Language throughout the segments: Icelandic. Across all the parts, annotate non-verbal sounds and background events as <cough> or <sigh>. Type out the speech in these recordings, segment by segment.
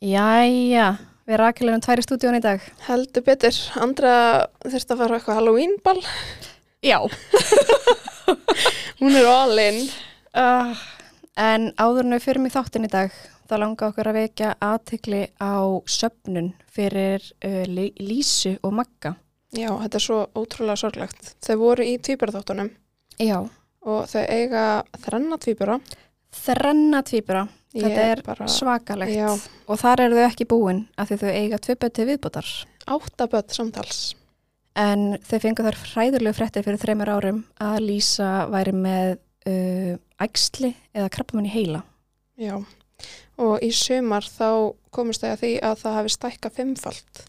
Jæja, við rakilegum tvær í stúdíun í dag. Heldur betur, Andra þurfti að fara eitthvað Halloween ball. Já. <laughs> Hún er all in. Uh, en áður en við fyrir mig þáttin í dag, þá langa okkur að vekja aðtikli á söpnun fyrir uh, Lí- Lísu og Magga. Já, þetta er svo ótrúlega sorglegt. Þau voru í tvíbaraþáttunum Já. og þau eiga þrenna tvíbara. Þrenna tvíbura. Ég Þetta er bara- svakalegt. Já, Og þar eru þau ekki búin af því þau eiga tvö böti viðbútar. áttaböld samtals. En þau fengu þar hræðurlegu fréttir fyrir þreymur árum að Lísa væri með uh, ægsli eða krabbamann í heila. Já, og í sumar þá komist þau að því að það hafi stækka fimmfald.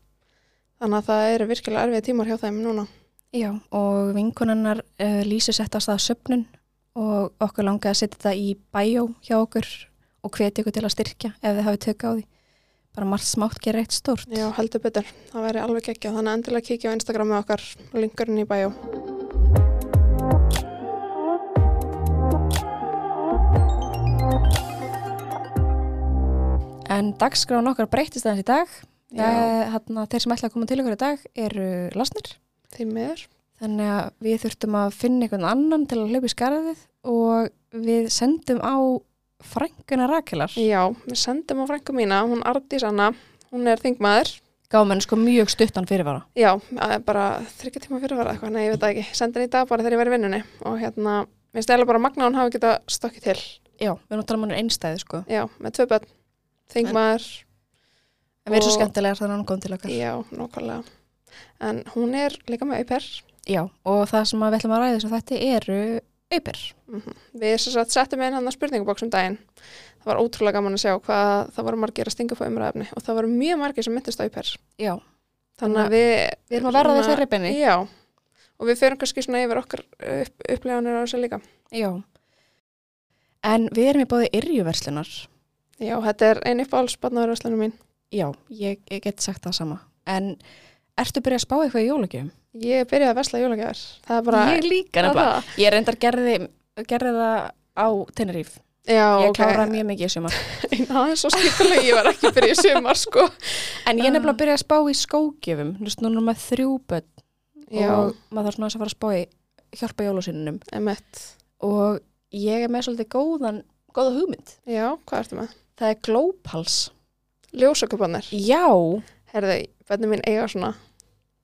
Þannig að það eru virkilega erfið tímar hjá þeim núna. Já, og vinkonunnar uh, Lísu sett á stað söpnun og okkur langaði að setja þetta í bæjó hjá okkur og hveti ykkur til að styrkja ef þið hafið tökka á því. Bara margt smátt gera eitt stórt. Já, heldur betur. Það væri alveg ekki Þannig að endilega kíkja á Instagram með okkar linkurinn í bæjó. En dagskráin okkar breytist aðeins í dag. Já. Eh, Þarna, þeir sem ætla að koma til ykkur í dag eru lasnir. Því miður. Þannig að við þurftum að finna einhvern annan til að hlaupa í skarðið og við sendum á frænguna Rakelar. Já, við sendum á frænku mína, hún Ardís Anna, hún er þingmaður. Gáum henni sko mjög stuttan fyrirvara. Já, bara þryggja tíma fyrir að vera eitthvað, nei, ég veit ekki. Sendi henni í dag bara þegar ég í vinnunni og hérna, mér stæla bara magna hún hafi getað stokkið til. Já, við erum að tala um er einstæði sko. Já, með tvö börn, þingmaður, En við erum svo skemmtilegar þannig að hann kom til okkar. já, nokkvæmlega. En hún er líka með auper. Já, og það sem að við ætlum að ræða sem þetta eru auper. Mm Við sem sagt settum inn hann að spurningabóks um daginn. Það var ótrúlega gaman að sjá hvað það voru margir að stinga upp á umræðefni og það voru mjög margir sem myndist auper. Já, Þannig að við... við erum að verða svona- þessi reyfinni. Já, og við fyrir kannski svona yfir okkar upp, uppleganir á þessu líka. Já. En við erum í bóði yrjuverslunar. Já, þetta er einn uppáhalds barnaverðarslunum mín. Já, ég, ég get sagt það sama. En ertu byrjað að spá eitthvað í jólagjöfum? Ég byrjaði að vesla er bara... Ég líka nefnilega. Ég reyndar gerði, gerði það á Tenerife. Já, Ég ok. kláraði mjög mikið í sumar. <laughs> Það er svo skipulega, ég var ekki að byrja í sumar, sko. En ég nefnilega að byrja að spá í skógjöfum. Núna maður þrjú börn Já, og maður þarf svona að fara að spá í hjálpa jólusinnunum. emitt. Og ég er með svolítið góðan, góða hugmynd. Já, hvað ertu með? Það er glópals. Ljósakupanir. Já, Herðu, bennum mín eiga svona.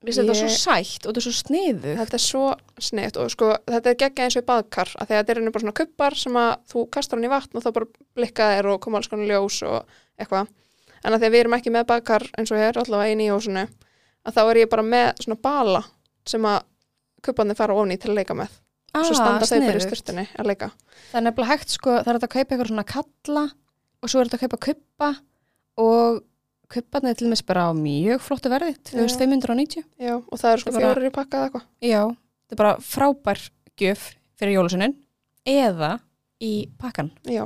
Mér finnst þetta svo sætt og þetta er svo sniðu. Þetta er svo sniðt og sko, þetta er geggja eins og í baðkar að þetta er einu bara svona kuppar sem að þú kastar hann í vatn og þá bara blikka þér og koma alls konar ljós og eitthvað. En að því að við erum ekki með baðkar eins og hér, allavega einu í húsinu, að þá er ég bara með svona bala sem að kupparnir fara ofni til að leika með. Ah, Svo standa þau bara í styrtunni að leika. Það er nefnilega hægt sko, það er að kaupa eitthvað svona kalla og svo er þetta að kaupa kuppa og kupparnir er til með bara á mjög flottu verði, 2590. Já, og það eru sko fjórir í pakka eða eitthvað. Já, þetta er bara frábær gjöf fyrir jólusinnin eða í pakkan. Já.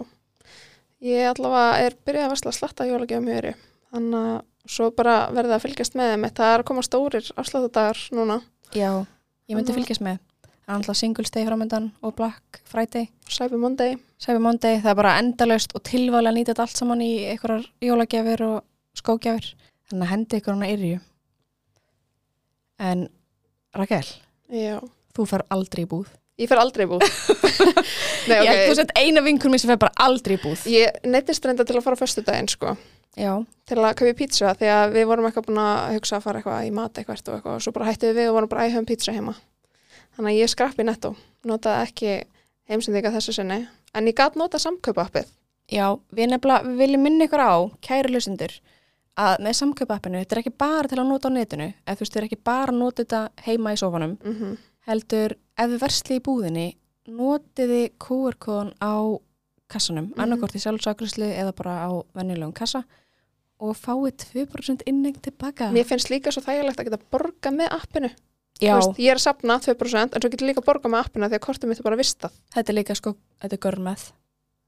Ég allavega er byrjað að versla slatta jólagjöfum hér. Þannig að svo bara verði að fylgjast með þeim. Það er að koma stórir afsláttadagar núna. Já, ég myndi að- fylgjast með. Það er alltaf Day framöndan og Black Friday, Cyber Monday. Cyber Monday, það er bara endalaust og nýta þetta allt saman í einhverjar jólagjafir og skógjafir. Þannig að hendi ykkur hana yrju. En Rakel, Já. þú fer aldrei í búð. Ég fer aldrei í búð. <laughs> Nei, Ég, þú ok. sett eina vinkur mér sem fer bara aldrei í búð. Ég neittist reynda til að fara á föstudaginn, sko. Já, Til að kaupa pizza, því að við vorum eitthvað búin að hugsa að fara eitthvað í mat eitthvað og eitthvað. Og svo bara hættum við og vorum bara æhum pizza heima. Þannig að ég skrappi netto. Notaði ekki heimsendika þessu sinni. En ég gat nota samkaupa appið. já, við nefnilega, viljum minna ykkur á, kæri lusendur, að með samkaupappinu, þetta er ekki bara til að nota á netinu, eða þú veist, þetta er ekki bara að nota þetta heima í sofanum, Mm heldur, ef við versli í búðinni, notiði QR-kóðan á kassanum, Mhm. annarkort í sjálfsakrislu eða bara á venjulegum kassa og fáið 2% inneng tilbaka. Mér finnst líka svo þægilegt að geta borga með appinu. já, Þú Veist, ég er að sapna 2% en svo getur líka borga með appina því að kortum mitt er bara vistað. þetta er líka sko, þetta er görmað.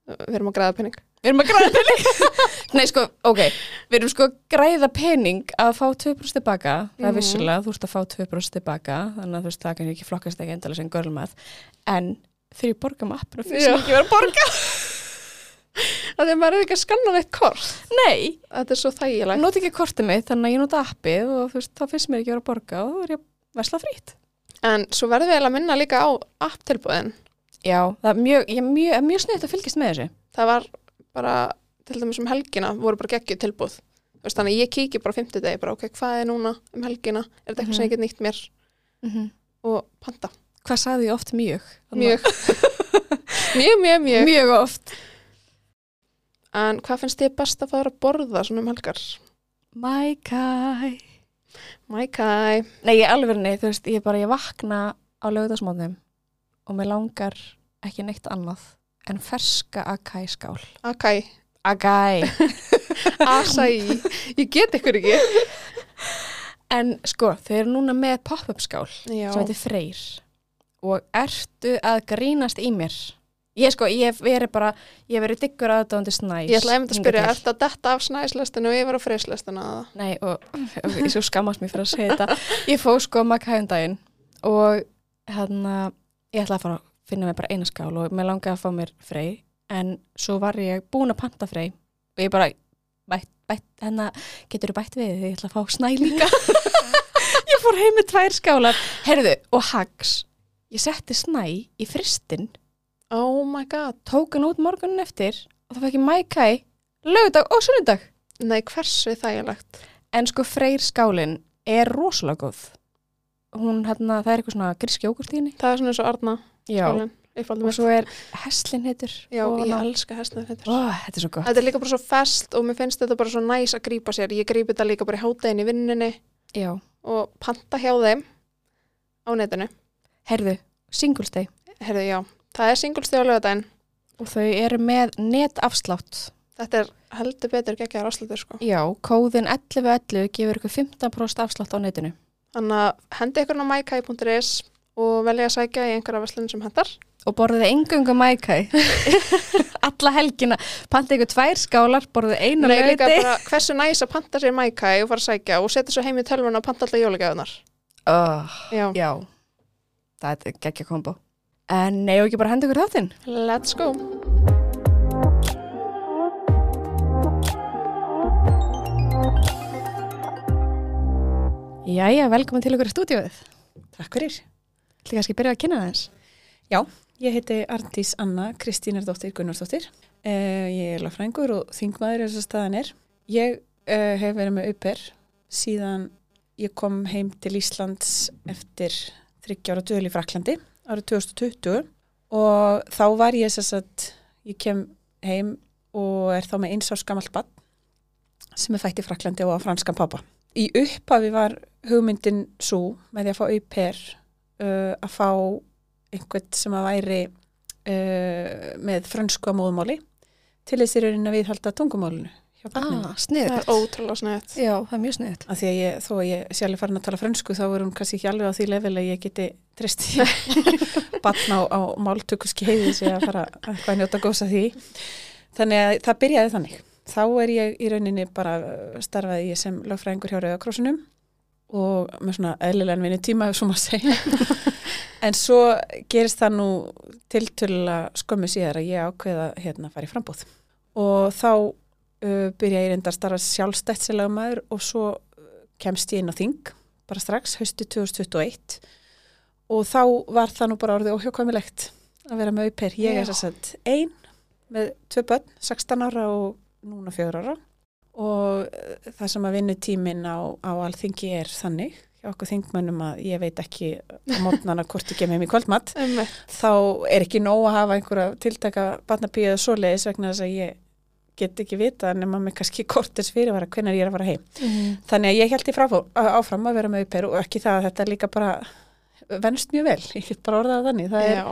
Við erum að græða penning. Við erum að græða pening. <laughs> Nei sko, ok, við erum sko að græða pening að fá 2% tilbaka. Það er Mhm. vissulega, þú ert að fá 2% tilbaka þannig að þú veist, það kann ekki flokkast ekki endalega sem görlmað en þegar ég borga með appinu Já. mér ekki vera að borga. <laughs> Að því að maður er ekki að skanna neitt kort. Nei, þetta er svo þægilegt. Nota ekki kortið mitt þannig að ég nota appið og þú veist, þá finnst mér ekki að vera að borga og þá er ég að vesla frýtt. en svo verðum við eiginlega að minna líka á apptilbúðin Já, það er mjög, ég er mjög, mjög sniðt að fylgjast með þessu. það var bara til dæmis um helgina voru bara geggju tilbúð veist, þannig ég kíki bara á fimmtudegi bara ok, hvað er núna um helgina er þetta eitthvað sem Mhm. ég get nýtt mér og panta Hvað sagði ég oft mjög? mjög <laughs> mjög, mjög, mjög Mjög oft. en hvað finnst þið best að fara að borða svona um helgar? My guy. Mækæ Nei, ég alveg nei, þú veist, ég bara, ég vakna á lögðasmóðum og mér langar ekki neitt annað en ferska acai skál. Akæ, Acai. asæ ég get ykkur ekki en sko, þau eru núna með pop-up skál Já, sem heitir Freyr og ertu að grínast í mér? Ég sko, ég hef verið bara, ég hef verið diggur aðdáðandi snæs. ég ætla einmitt að spyrja, ertu að detta af snæslestinu og yfir á frislestinu Nei, og, <laughs> ég svo skammast mér fyrir að segja þetta. Ég fóð sko makkæðum daginn og hérna, ég ætla að fara að finna mér bara eina skál og mér langaði að fá mér frey, en svo var ég búin að panta frey og ég bara, bætt, bætt, hérna, getur þú bætt við því ég ætla að fá snæ líka. <laughs> ég fór heim með tvær skálar, herðu, og hags. Ég setti snæ í fristinn, Oh my god, tók hann út morgunin eftir og það fekk ég mækæ, lögdag og sunnudag. nei hversu þægilegt En sko freyr skálin er rosalega góð. Hún, hérna, það er eitthvað svona gríski jógurt í henni. Það er svona eins og Arna Já. uppáldum Og svo er heslin heitur. Já, ofan ég elska hestnað þetta. Ó, þetta er svo gott. Þetta er líka bara svo fest og mér finnst þetta bara svo næs að grípa sér. Ég grípi þetta líka bara í hátæðin í vinnunni Já. og panta hjá þeim á netinu. Herðu, Singles Day. Herðu, já, það er singulstíð á lögadaginn. Og þau eru með netafslátt. Þetta er heldur betur geggjaðar afslutur, sko. Já, kóðin 1111 gefur ykkur 15% afslátt á netinu. Þannig að hendi ykkur á mykai.is og velja að sækja í einhverja verslun sem hendar. Og borðið engöngu mækæ. <laughs> Alla helgina. Panta ykkur tvær skálar, borðið einu Nei, líka lögði. bara hversu næs að panta sér mykai og fara að sækja og setja svo heim í tölvun og panta alltaf jólagjafnar. Oh, Já, já. Það er geggja kombo. En nei, og ekki bara henda ykkur þáttinn. let's go. Jæja, velkomin til ykkur í stúdíóið. Takk fyrir. Ætli kannski byrja að kynna það eins. Ég heiti Arndís Anna Kristínardóttir Gunnarsdóttir. Uh, ég er lagfrængur og þingmaður eins og staðan er. Ég uh, hef verið með auper síðan ég kom heim til Íslands eftir þryggjára döl í Fraklandi árið 2020 og þá var ég þess að ég kem heim og er þá með eins árs gamalt bann sem er fætt í Fraklandi og á franskan pappa. Í upphafi var hugmyndin svo með því að fá auper uh, að fá einhvern sem að væri uh, með frönsku á móðumáli til þess er að viðhalda tungumálinu hjá barninu. Ah, Það sniðut. er ótrúlega snett. Já, það er mjög sniðut. Af því að ég, þó að ég sé alveg farin að tala frönsku þá er hún kannski ekki alveg á því level að ég geti trist í <laughs> barn á, á máltökuski heiði sem að fara að eitthvað að njóta gósa því. Þannig að það byrjaði þannig. Þá er ég í rauninni bara uh, starfaði ég sem lögfræðingur hjá Rauðakrósunum og með svona eðlilegan vinni tíma ef svo maður segja. <laughs> en svo gerist það nú tiltölulega skömmu síðar að ég ákveða hérna að fara í frambóð. Og þá uh, byrja ég reynda að starfa sjálfstætt sem lögmaður og svo uh, kemst ég inn á þing bara strax, haustu 2021 og þá var það nú bara orðið óhjókvæmilegt að vera með auper. Ég er Já. þess að ein með tvö börn, 16 ára og núna 4 ára og uh, það sem að vinnu tíminn á, á alþingi er þannig hjá okkur þingmönnum að ég veit ekki á mótnana hvort ég kem heim í kvöldmatt <laughs> þá er ekki nóg að hafa einhverja tiltaka barnabíu eða svoleiðis vegna þess að ég get ekki vita nema með kannski kortis fyrirvara hvenær ég er að fara heim. Mm. Þannig að ég held ég frá, áfram að vera með auper og ekki það að þetta líka bara venst mjög vel. <laughs> Ég get bara orðað þannig. Það er Já,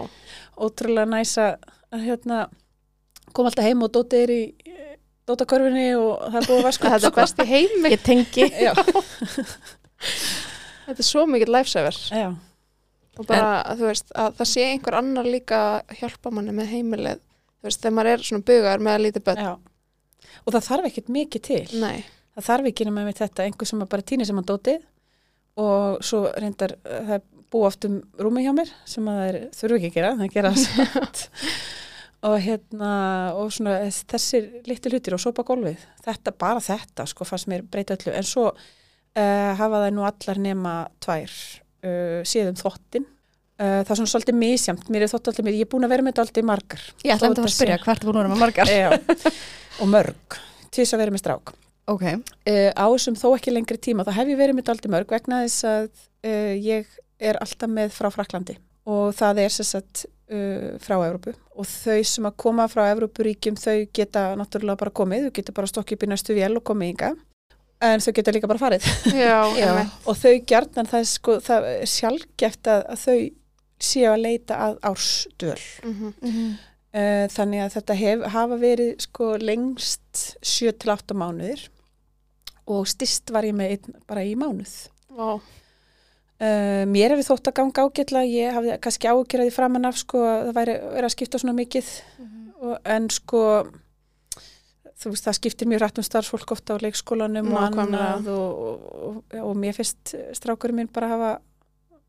ótrúlega næs að að, hérna, koma alltaf heim og dótið er í dótakörfinni og það er búið upp, þetta er best í heimi. Ég tengi. <laughs> Þetta er svo mikill lifesaver. já, Og bara, að, þú veist, að það sé einhver annar líka hjálpa manni með heimilið. Þú veist, þegar maður er svona bugar með að lítið börn. já. Og það þarf ekkert mikið til. Nei, það þarf ekki með þetta einhver sem bara týnir sem að dótið og svo reyndar uh, það er búið oft um rúmi hjá mér sem að það er, þurfu ekki að gera það gera það <laughs> og hérna og svona þessir litlu hlutir og sopa gólfið þetta, bara þetta sko fannst mér breyta öllu. En svo uh, hafa það nú allar nema tvær uh, síðan þvottin uh, það er svona svolítið misjamt mér er þvott allir mér, ég er búin að vera með þetta alltaf margar. Ég ætla að, að spyrja hvert er búin að vera með margar. Og mörg til þess að vera með strák. Ok. uh, á þessum þó ekki lengri tíma þá hef ég verið með daldi mörg vegna þess að ég er alltaf með frá Fraklandi og það er sem sagt uh, frá Evrópu. Og þau sem að koma frá Evrópuríkjum þau geta náttúrulega bara komið, þau geta bara stokkið upp í næstu vél og komið ynga en þau geta líka bara farið. <laughs> <laughs> Já, einmitt. og þau gjarnan það er, sko, það er sjálfgeft að, að þau séu að leita að ársdöl Mhm. uh, þannig að þetta hef, hafa verið sko lengst 7-8 mánuðir. Og stist var ég með einn bara í mánuð. Vá. Uh, mér hefði þótt að ganga ágætla, ég hafði kannski ágjörði framan af sko að það væri að skipta svona mikið og, en sko þú veist það skiptir mjög rætt um starfsfólk ofta á leikskólanum og annað og, og, og, og mér finnst strákurinn minn bara hafa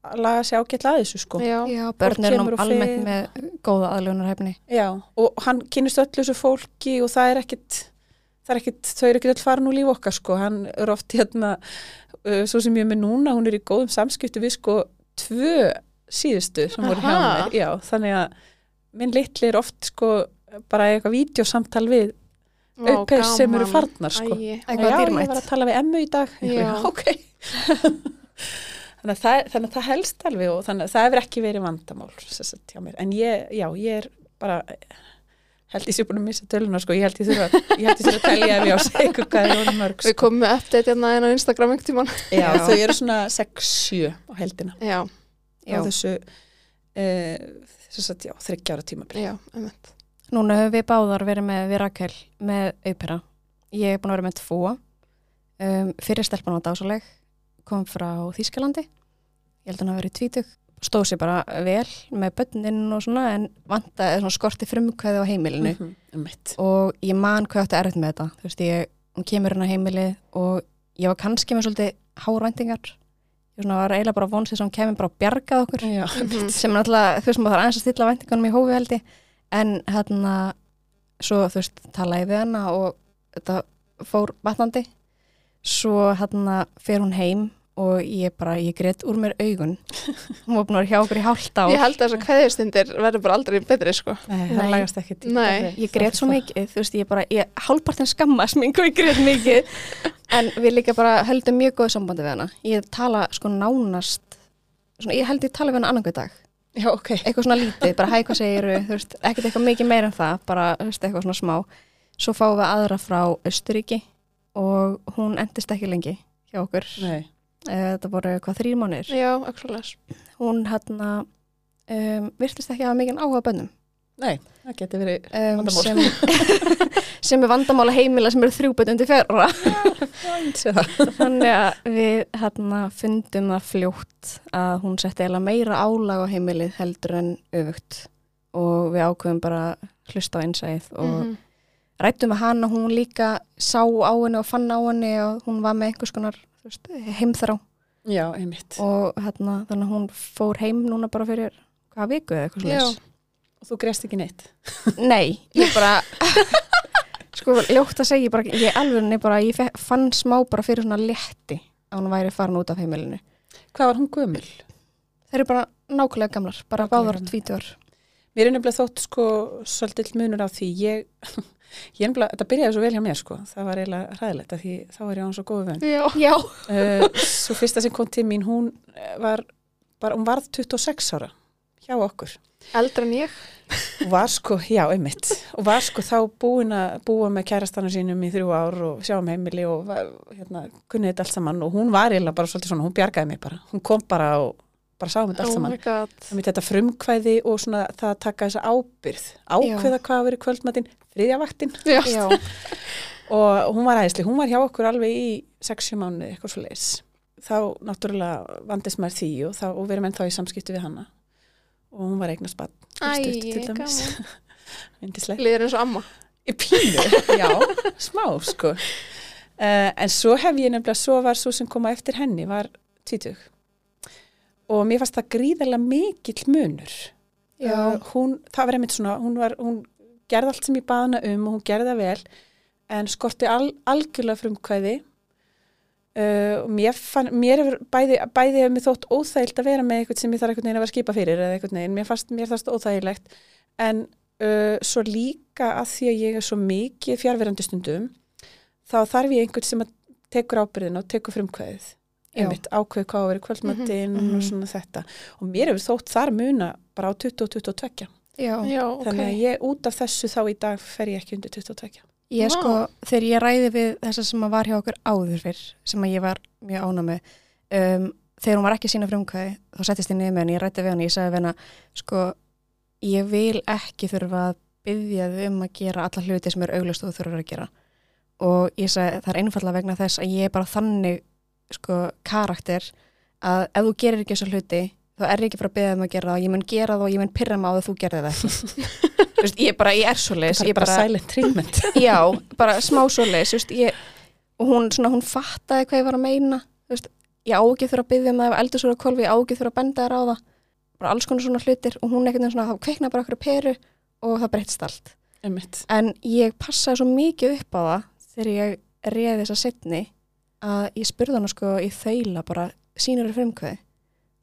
að laga sig ágætla að þessu sko. Já. Já, börn er nú almennt með góða aðlunarhefni. Já, og hann kynist öllu þessu fólki og það er ekkit, það er ekkit, þau eru ekkit öll farin úr líf okkar sko, hann er oft hérna, uh, svo sem ég er með núna, hún er í góðum samskiptu við sko tvö síðustu sem voru hjá mér, já, þannig að minn litli er oft sko bara eitthvað vídeosamtal við Vá, auppeir sem eru farnar sko. Æi. Eitthvað já, dýrmætt. ég var að tala við emmu í dag, ok. <laughs> þannig, að það, þannig að það helst alveg og þannig að það hefur ekki verið vandamál sagt, hjá mér, en ég, já, ég er bara held ég sé búin að missa töluna sko, ég held ég þurfa, ég held ég þurfa að telja ef ég á að segja ykkur hvað er orðin mörg Við sko. komum með update hérna inn á Instagram einhvern tímann. já, Já. þau eru svona 6-7 á heldina Já, á þessu uh, þess að já, þryggjára tímabil já, einmitt. Núna höfum við báðar verið með við Rakel með aupera. Ég er búin að vera með tvo. Um, fyrir stelpan var dásaleg, kom frá Þýskalandi. Ég held að hann hafi verið tvítug. Stóð sér bara vel með börnin og svona en vantaði svona skorti frumkvæði á heimilinu. mm -hmm. Og ég man hvað átti erfitt með þetta. Þú veist, ég, hún kemur hérna á heimilið og ég var kannski með svolítið hárvæntingar. Ég svona var eiginlega bara vonsið sem hún kemur bara að bjargað okkur já, Mhm. <laughs> sem er náttúrulega, þú veist, maður þarf aðeins að stilla væntingunum í hófi held ég, en hérna svo, þú veist, talaði við hana og þetta fór batnandi svo hérna fer hún heim og ég bara, ég greitt úr mér augun. <laughs> Hún var búin að vera hjá okkur í hálft ár. Ég held að þessar kveðjustundir verður bara aldrei betri, sko. Nei, Nei. það lagast ekki til Nei. ég greitt svo mikið, þú veist, ég bara ég hálfpartin skammast mín hvað ég greitt mikið. <laughs> En við líka bara höldum mjög góð sambandi við hana, ég tala sko nánast svona, ég held ég tala við hana annarkvæð dag. Já, ok, eitthvað svona lítið, bara hæ hvað segiru <laughs> þú veist, ekkert eitthvað mikið meira en það bara þú veist, eitthvað svona smá. Svo fáum við aðra frá Östuríki og hún endist ekki lengi hjá okkur, nei þetta voru hvað þrýr mánuðir, Já, actually. hún hérna um, virtist ekki hafa mikið áhuga bönnum Nei, það getur verið um, Vandamál. sem, <laughs> sem er vandamála heimila sem eru þrjú bönn undir það. <laughs> þannig að við hérna fundum það fljótt að hún setti eiginlega meira álag á heimilið heldur en öfugt og við ákveðum bara að hlusta á einsæð og Mhm. Rættum við hana, hún líka sá á henni og fann á henni og hún var með einhvers konar veist, heimþrá Já, einmitt. og hérna, þannig að hún fór heim núna bara fyrir hvaða viku eða eitthvað Já. slags Og þú greist ekki neitt. <laughs> Nei, ég bara <laughs> sko, ljótt að segja, ég bara, ég alveg bara, ég fann smá bara fyrir svona létti að hún væri farin út af heimilinu Hvað var hún gömul? Þeir eru bara nákvæmlega gamlar, bara báðar tvítur Mér er nefnilega þótt sko svolítið munur á því ég, ég nefnilega, þetta byrjaði svo vel hjá mér sko. Það var eiginlega hræðilegt að því þá var ég á hann svo góðu vön. Já. Já, uh, Svo fyrsta sem kom til mín hún eh, var, bara, hún varð 26 ára hjá okkur. Eldra en ég. var sko, já, einmitt. Og var sko þá búin að búa með kærastana sínum í þrjú ár og sjá um heimili og var, hérna, kunni þetta allt saman. Og hún var eiginlega bara svolítið svona, hún bjargaði mig bara. Hún kom bara og bara sá um þetta allt Oh saman my god. Þannig þetta frumkvæði og svona það að taka þessa ábyrð, ákveða hvað að vera kvöldmatinn, þriðja vaktin Já. <laughs> já, og hún var æðisli, hún var hjá okkur alveg í 6-7 mánuði, eitthvað svo leis. Þá náttúrulega vandist maður því og, þá, og við erum ennþá í samskiptu við hana og hún var eignast bann, stutt til Æ, dæmis, <laughs> vindislega. Líður eins og amma. Í pínu, já, smá sko. Uh, en svo hef ég nefnilega, svo var svo sem koma eftir henni, var tvítug. Og mér fannst það gríðarlega mikill munur. Uh, hún, það var einmitt svona, hún var, hún gerði allt sem ég baði hana um og hún gerði það vel en skorti al, algjörlega frumkvæði uh, og mér, fann, mér hefur bæði, bæði hefur mér þótt óþægilt að vera með eitthvað sem ég þarf eitthvað neginn að vera skipa fyrir eða eitthvað neginn, mér fannst mér þarst óþægilegt en uh, svo líka að því að ég er svo mikið fjárverandi stundum þá þarf ég einhvern sem tekur ábyrðin og tekur frumkvæðið. Einmitt ákveð hvað á að vera kvöldmattinn Mhm, mhm. og svona þetta og mér hefur þótt þar muna bara á 20 og 22 Já. Já, ok. þannig að ég út af þessu þá í dag fer ég ekki undir 22 Ég Vá. sko, þegar ég ræði við þessa sem að var hjá okkur áður fyrr, sem að ég var mjög ána með, um, þegar hún var ekki sína frumkvæði, þá settist ég niður með henni, ég rætti við henni, ég sagði við henni, sko, ég vil ekki þurfa að byggja þau um að gera alla hluti sem er auglust og þú þurfur að gera. Og ég sagði, það er einfallega vegna þess að ég er bara þannig, sko, karakter að ef þú gerir ekki þessu hluti, þá er ég ekki frá að byggja um að gera það, ég mun gera það og ég mun pyrra það að þú gerði það. <laughs> Veist, ég bara, ég er svo leis, það er bara bara, silent treatment. <laughs> Já, bara smá svoleiðis, þú veist, ég, og hún, svona, hún fattaði hvað ég var að meina, veist, ég á ekki þurfa að byggja um það ef eldur svo að kolfi, ég á ekki þurfa að benda þér á það, bara alls konar svona hlutir og hún ekkert þá kveiknaði bara okkur peru og það breytist allt. einmitt. En ég passaði svo mikið upp á það þegar ég reði þessa setni að ég spurði hana sko í þaula bara, sínur er frumkveði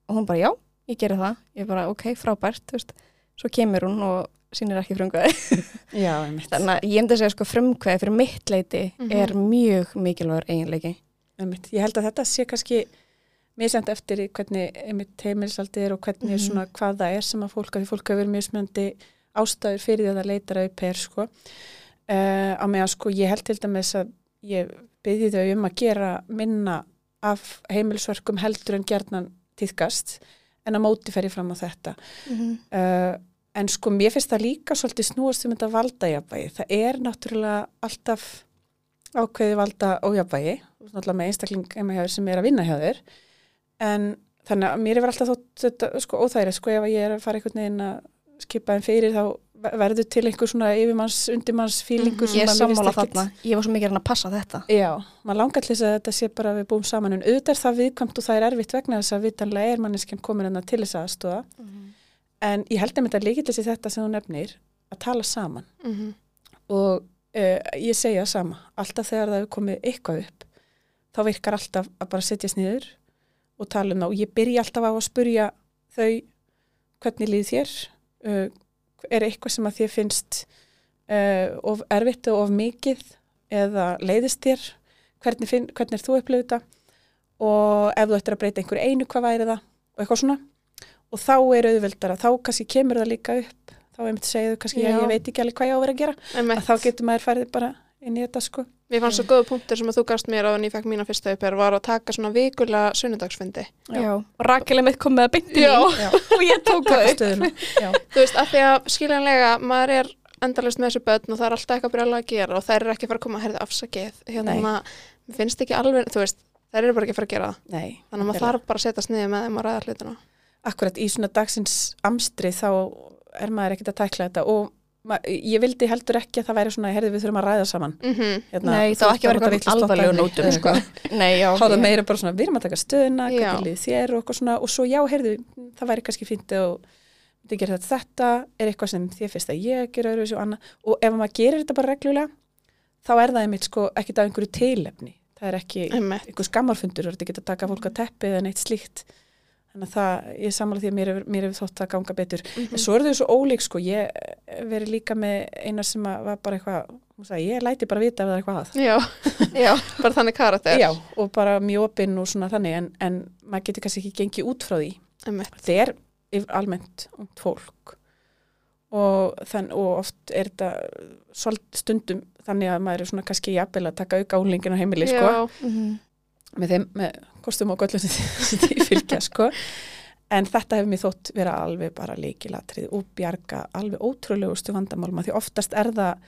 og hún bara, já, ég geri það, ég bara, ok, frábært, þú veist, svo kemur hún og sínir ekki <laughs> einmitt, Þannig að ég myndi að segja sko frumkvæði fyrir mitt leiti Mhm. er mjög mikilvægur eiginleiki. einmitt. Ég held að þetta sé kannski misjandi eftir í hvernig einmitt heimilisaldi er og hvernig Mhm. svona hvað það er sem að fólk, að því fólk hefur mismjöndi ástæður fyrir því að það leitar að upp er sko. Uh, á meðan sko ég held til dæmis að ég byrði þau um að gera minna af heimilisverkum heldur en gerðnan týðkast en að móti fer ég fram á þetta. Uh, en sko mér finnst það líka svolítið snúast um þetta valdajafvægi það er náttúrulega alltaf ákveði valda ójafvægi náttúrulega með einstakling sem er að vinna hjá þér. En þannig að mér er alltaf þótt þetta sko óþægilegt. Sko ef ég er að fara einhvern veginn að skipa þeim fyrir þá verður til einhver svona yfirmanns, undirmanns fílingur Mhm. Ég er sammála þarna. Ég var svo mikið að passa þetta. Já, maður langar til þess að þetta sé bara við búum saman en auðvitað er það viðkvæmt og það er erfitt vegna þess að vitanlega er manneskjan komin enna til þess aðstóða en ég held að þetta líkið til þetta sem þú nefnir að tala saman Mhm. og uh, ég segja sama alltaf þegar það hefur komið eitthvað upp þá virkar alltaf að bara setjast niður og tala um það og ég byrja alltaf á að spurja þau hvernig líð þér uh, er eitthvað sem að þér finnst uh, of erfitt og of mikið eða leiðist þér? Hvernig, finn, hvernig er þú upplifið þetta? Og ef þú ættir að breyta einhverju einu hvað væri það? Og eitthvað svona. Og þá er auðveldara, þá kannski kemur það líka upp. Þá einmitt segið þau kannski, já. Ég veit ekki alveg hvað ég á að vera að gera. Að þá getur maður færið bara inn í þetta sko Mér fannst svo góða punktur sem að þú gafst mér á en ég fekk mína fyrsta uppér var að taka svona vikulega sunnudagsfundi. Já. Já. Og Rakel er mitt komið að beinti Já. mín <laughs> og ég tók það <laughs> Þú veist, af því að skiljanlega maður er endalist með þessu börn og það er alltaf eitthvað brjálega að gera og þær eru ekki að fara að koma að herða afsakið. Hérna, Nei. mér finnst ekki alveg, þú veist, þær eru bara ekki að fara að gera það. nei Þannig að maður þarf bara að setjast niður með þeim og ræða hlutina. akkurat í svona dagsins amstri þá er maður ekkert að tækla þetta og ég vildi heldur ekki að það væri svona herði við þurfum að ræða saman. Mm hérna, Nei, þú það var ekki að ert vera vitlaust eitthvað alvarlegu nótum, sko. <laughs> Nei, já. þá er ég- meira bara svona, við erum að taka stöðuna þér og eitthvað svona og svo já, heyrðu, það væri kannski fínt og þið gerir þetta, þetta er eitthvað sem þið finnst að ég gera öðruvísi og annað. Og ef maður gerir þetta bara reglulega þá er það einmitt sko ekkit af einhverju tilefni. Það er ekki einhver skammarfundur og þetta geta að taka fólk að teppi eða neitt slíkt þannig að það, ég samla því að mér hefur, mér hefur þótt að ganga betur Mhm. en svo er þau svo ólík sko, ég eh, verið líka með eina sem að var bara eitthvað hún sagði, ég læti bara vita ef það er eitthvað að Já, <laughs> Já. bara þannig karakter. Já, og bara mjög opinn og svona þannig en, en maður getur kannski ekki gengið út frá því það er almennt fólk og, þann, og oft er þetta stundum þannig að maður er svona kannski jafnvel að taka auka álingin á heimili sko, Já, Mhm. Með þeim, með kostum og göllum sem því- fylgja <laughs> sko en þetta hefur mér þótt vera alveg bara leikilatrið og bjarga alveg ótrúlegustu vandamálma því oftast er það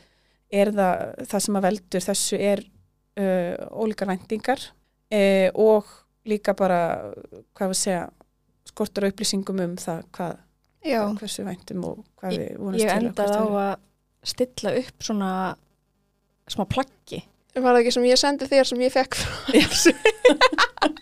er það, það sem að veldur þessu er uh, ólíkar væntingar uh, og líka bara, hvað við segja skortur á upplýsingum um það hvað, Já. hversu væntum og hvað við Ég, vonast ég til og endaði á að stilla upp svona smá plaggi. Var það ekki sem ég sendi þér sem ég fekk frá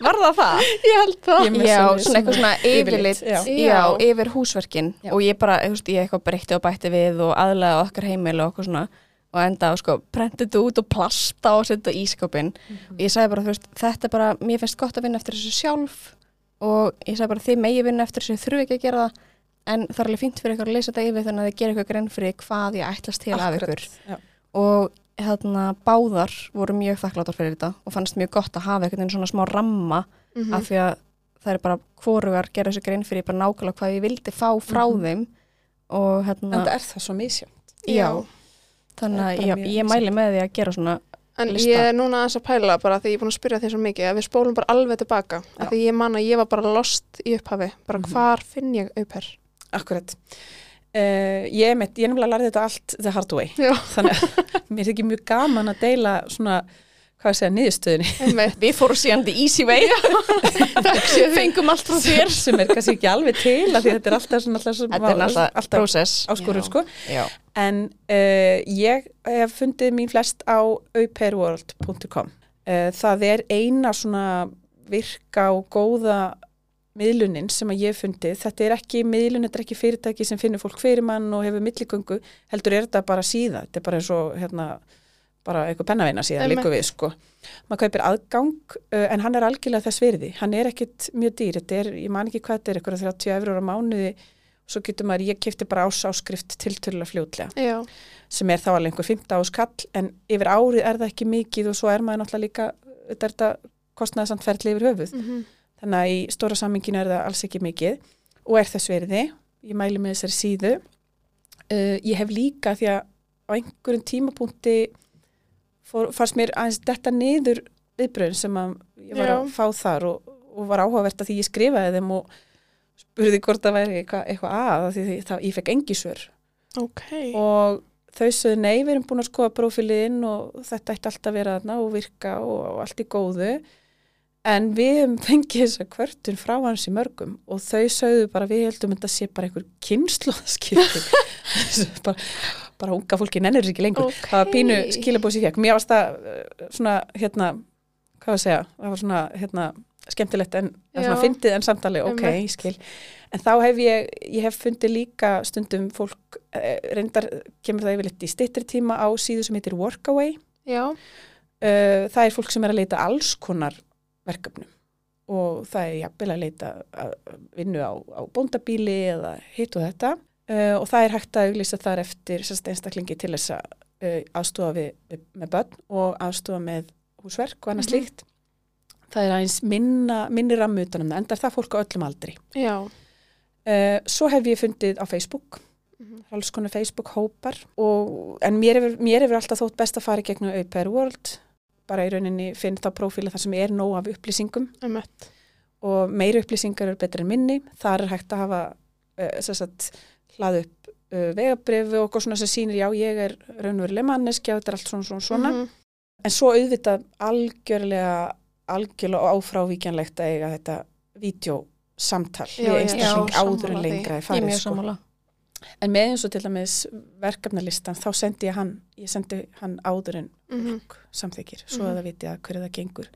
var <laughs> var það það? Ég held það. Ég Já, svona eitthvað svona yfirlit, já. já. Yfir húsverkin Já. og ég bara, þú veist, ég eitthvað breytti og bætti við og aðlega okkar heimil og okkur svona og enda á sko, prenti þetta út og plasta og setja í ískapin og ég sagði bara, þú veist, þetta er bara, mér finnst gott að vinna eftir þessu sjálf og ég sagði bara, þið megi vinna eftir þessu, þurfi ekki að gera það en það er alveg fínt fyrir ykkur að leysa þetta yfir þannig að þið gera ykkur grein fyrir hvað ég ætlast til af ykkur Já. og hérna báðar voru mjög þakkláttar fyrir þetta og fannst mjög gott að hafa einhvern veginn svona smá ramma Mhm. af því að það er bara hvorugar gera þessu grein fyrir bara nákvæmlega hvað ég vildi fá frá Mhm. þeim og hérna, En það er það svo misjönd. já, þannig að mjög ég mæli með því að gera svona En lista. ég er núna aðeins að pæla bara því ég er búin að spyrja því svo mikið að við spólum bara alveg tilbaka. Því ég man að ég var bara lost í upphafi. Bara Mhm. hvar finn ég upphör? Akkurat. Uh, ég, mitt, ég nefnilega lærði þetta allt the hard way. Já. Þannig að <laughs> mér er ekki mjög gaman að deila svona, hvað segja, niðurstöðinni. Við fórum síðan the easy way <laughs> Fengum allt frá þér sem er kannski ekki alveg til þetta er alltaf svona alltaf, Þetta er alltaf prósess áskorun sko. Já, En uh, ég hef fundið mín flest á aupairworld.com. Uh, það er eina svona virka og góða miðlunin sem að ég hef fundið. Þetta er ekki miðlun, þetta er ekki fyrirtæki sem finnur fólk fyrir mann og hefur milligöngu. Heldur er þetta bara síða. Þetta er bara eins og hérna, bara eitthvað pennaveina síðan líka við sko. Maður kaupir aðgang uh, en hann er algjörlega þess virði. Hann er ekkit mjög dýr. Þetta er, ég man ekki hvað þetta er, eitthvað 30 eurur á mánuði svo getur maður, ég kefti bara ásáskrift tiltölulega fljótlega Já. sem er þá alveg einhver 15 áskall en yfir árið er það ekki mikið og svo er maður náttúrulega líka, þetta er ferli yfir höfuð. Mm Þannig að í stóra samminginu er það alls ekki mikið og er þess verði. Ég mæli með þessari síðu. Uh, ég hef líka því að á einhverjum tímapunkti fór, fannst mér aðeins detta niður viðbröðin sem ég var Já. að fá þar og, og var áhugavert að því ég skrifaði þeim og spurði hvort það væri eitthvað, eitthvað að því því það, ég fekk engi svör Ok. og þau sögðu nei, við erum búin að skoða prófiliðinn og þetta ætti alltaf að vera þarna og virka og, og allt í góðu en við fengið þessa kvörtun frá hans í mörgum og þau sögðu bara við heldum þetta sé bara einhver kynnslóðskipti <laughs> bara, bara unga fólki nennir þessu ekki lengur. Ok. það var pínu skilabóð sér fekk mér varst það uh, svona hérna, hvað var að segja það var svona hérna skemmtilegt en svona fyndið en samtali, ok, ég skil. En þá hef ég, ég hef fundið líka stundum fólk, eh, reyndar kemur það yfirleitt í styttri tíma á síðu sem heitir Workaway. Já. uh, það er fólk sem er að leita alls konar verkefnum og það er jafnvel að leita að vinnu á, á bóndabíli eða hitt og þetta uh, og það er hægt að auglýsa þar eftir einstaklingi til þess að uh, aðstofa við, við, með börn og aðstofa með húsverk og annað Mhm. slíkt það er aðeins minna, minni rammu utanum það, enda er það fólk á öllum aldri Já. uh, svo hef ég fundið á Facebook Mhm. alls konar Facebook hópar og, en mér hefur, alltaf þótt best að fara í gegnum Aupair World bara í rauninni finn þá prófíla þar sem er nóg af upplýsingum Einmitt. og meiri upplýsingar eru betur en minni þar er hægt að hafa uh, sagt, hlað upp uh, vegabrifi og eitthvað svona sem sýnir já ég er raunveruleg manneskja og þetta er allt svona svona, svona. Mhm. en svo auðvitað algjörlega algjörlega áfrávíkjanlegt að eiga þetta vídeosamtal Já, við einstakling áður en lengra er ég er farið mjög sko. sammála En með eins og til dæmis verkefnalistan, þá sendi ég hann, ég sendi hann áður en Mhm. fólk samþykir, svo Mhm. að það viti að hverju það gengur.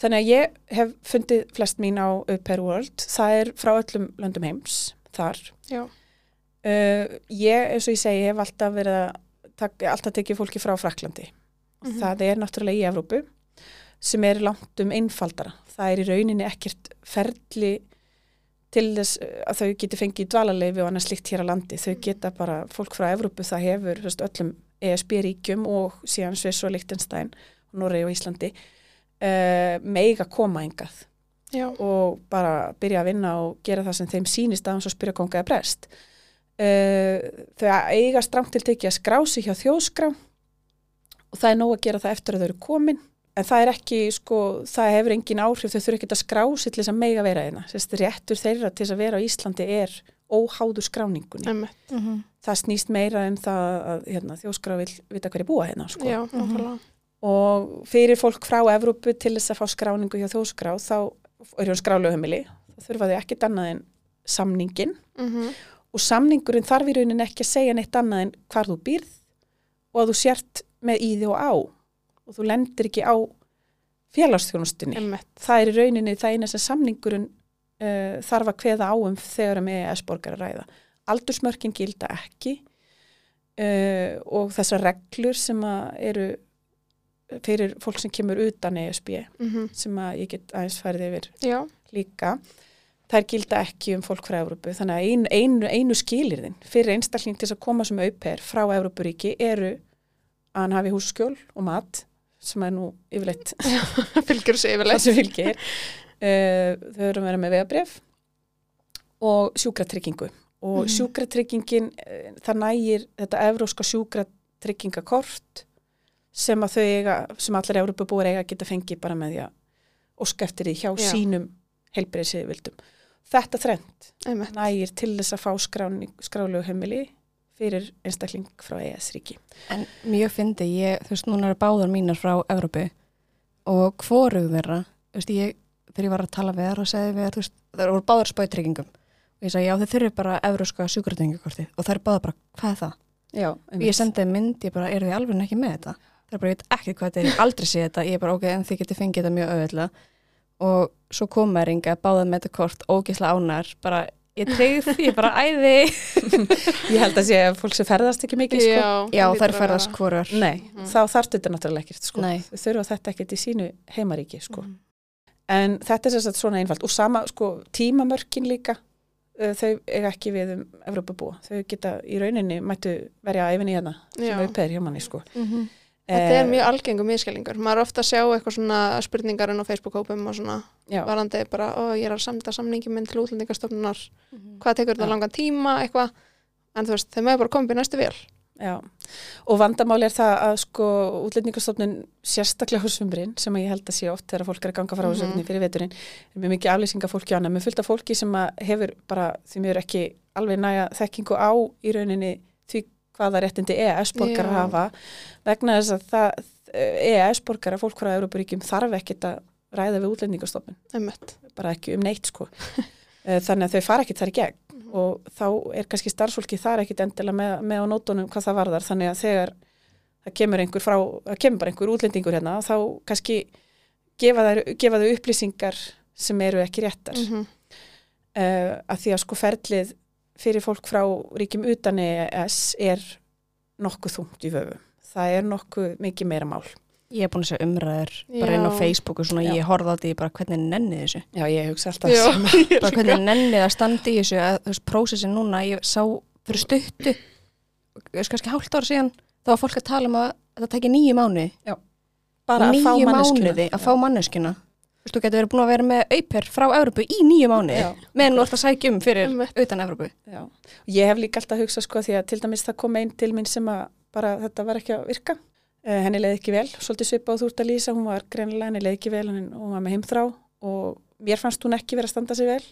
Þannig að ég hef fundið flest mín á Aupair World, það er frá öllum löndum heims, þar. Uh, ég, eins og ég segi, hef alltaf verið að, tak, alltaf tekið fólki frá Fraklandi. Og Mhm. Það er náttúrulega í Evrópu, sem er langt um einfaldara. Það er í rauninni ekkert ferli til þess að þau geti fengið dvalarleifi og annað slikt hér á landi. Þau geta bara, fólk frá Evrópu, það hefur veist, öllum ESB-ríkjum og síðan Sviss og Liechtenstein, Noregi og Íslandi, uh, meiga koma engað Já. og bara byrja að vinna og gera það sem þeim sýnist að hans að spyrja konga eða brest. Uh, þau eiga strámt til tekið að skrá sig hjá þjóðskrá og það er nóg að gera það eftir að þau eru komin en það er ekki, sko, það hefur engin áhrif, þau þurfa ekki að skrá sig til þess að meiga vera þeirna. Sérst, réttur þeirra til þess að vera á Íslandi er óháður skráningunni. Einmitt. Mhm. Það snýst meira um það að hérna, þjóðskrá vil vita hverju búa hérna, sko Já, nákvæmlega. og fyrir fólk frá Evrópu til þess að fá skráningu hjá þjóðskrá þá er hún skrálu heimili þá þurfa þau ekkert annað en samningin Mhm. og samningurinn þarf í rauninni ekki að segja neitt annað en hvar þú býrð og að þú sért með í því og á og þú lendir ekki á félagsþjónustunni. Einmitt. Það er í rauninni það eina sem samningurinn uh, þarf að kveða á um þegar um EES-borgar að ræða. Aldursmörkin gilda ekki uh, og þessar reglur sem eru fyrir fólk sem kemur utan ESB Mm sem að ég get aðeins færið yfir Já, líka þær gilda ekki um fólk frá Evrópu þannig að einu, einu, einu skilirðin fyrir einstakling til að koma sem auper frá Evrópuríki eru að hann hafi hússkjól og mat sem er nú yfirleitt <laughs> fylgjur það yfirleitt. uh, þau eru að vera með vegabref og sjúkratryggingu og Mhm. sjúkratryggingin uh, það nægir þetta evróska sjúkratryggingarkort sem að þau eiga, sem allar Evrópubúar eiga geta fengið bara með því að óska eftir því hjá Já. sínum heilbreyðsvildum. Þetta Einmitt. nægir til þess að fá skrálegu heimili fyrir einstakling frá ES-ríki. En mjög fyndi, ég, þú veist, núna eru báðar mínar frá Evrópu og hvorug þeirra, þú veist, ég, þegar ég var að tala við þær og segði við þær, þú veist, það voru báðar spáitryggingum og ég sagði, já, þau þurfi bara evróska sjúkratryggingakortið og þær eru báðar bara, hvað er það? Já, Og ég sendiði mynd, ég bara, eru þið alveg ekki með þetta? Það er bara, ég veit ekki hvað þetta er, ég aldrei sé þetta, ég er bara, ok, en þið getur fengið þetta mjög auðvitað og svo kom maður inga, báðað með þetta kort, ógislega ánar, bara, ég treyð, ég bara æði. <laughs> Ég held að sé að fólk sem ferðast ekki mikið, sko. Já, það þær ferðast vera. hvorar. Nei, Mhm. þá þarf þetta náttúrulega ekkert, sko. Þurfa þetta ekkert í sínu heimaríki, sko. Mhm. En þetta er að svona einfalt og sama, sko, tímamörkin líka, uh, þau eiga ekki við um Evrópabúa. Þau geta í rauninni mættu verja æfinni hérna sem Já. auðpeðir hjá manni, sko. Mm Þetta er Eh, mjög algengum miskælingur. Maður ofta sjá eitthvað svona spurningar inn á Facebook-hópum og svona Já, varandi bara, ó, ég er að samta samningi minn til útlendingastofnunar, -hmm. hvað tekur þetta langan tíma, eitthvað. En þú veist, þeim er bara komið næstu vel. já. Og vandamáli er það að, sko, útlendingastofnun sérstaklega hos sumrin, sem ég held að sé oft þegar fólk er að ganga frá Mhm. mm fyrir veturinn, er með mikið aflýsinga fólki á hana, með fullt af fólki sem hefur bara, því mér ekki alveg næja þekkingu á í rauninni því hvaða réttindi EES-borgar Já. hafa, vegna þess að það, EES-borgar, fólk frá Európaríkjum þarf ekkit að ræða við útlendingastofnun, bara ekki um neitt, sko. Eh, Þannig að þau fara ekkit þar í gegn Mhm. og þá er kannski starfsfólki þar ekkit endilega með, með á nótunum hvað það varðar þannig að þegar það kemur einhver frá, það kemur bara einhver útlendingur hérna þá kannski gefa, þau upplýsingar sem eru ekki réttar mm Mhm. að því að sko ferlið fyrir fólk frá ríkjum utan EES er nokkuð þungt í vöfu það er nokkuð mikið meira mál Ég er búin að segja umræður bara inn á Já. Facebook og svona, Já. ég horfði á því bara hvernig nenni þessu. Já, ég hugsa alltaf Já, sem <laughs> ég Bara hvernig nenni að standa í þessu, að veist, prósessin núna, ég sá fyrir stuttu, ég veist kannski hálft ára síðan, þá var fólk að tala um að þetta tekja nýju mánuði. bara að fá Níu manneskuna mánuði að fá manneskina. Þú getur verið búin að vera með auper frá Evrópu í nýju mánuði, Já. meðan þú ert að sækja um fyrir Einmitt. utan Evrópu. Já, ég hef líka alltaf hugsað sko því að til dæmis það kom einn til mín sem að bara þetta var ekki að virka. Uh, henni leið ekki vel, svolítið svipa og þú ert að lýsa, hún var greinilega, henni leið ekki vel, hún var með heimþrá og mér fannst hún ekki vera að standa sig vel.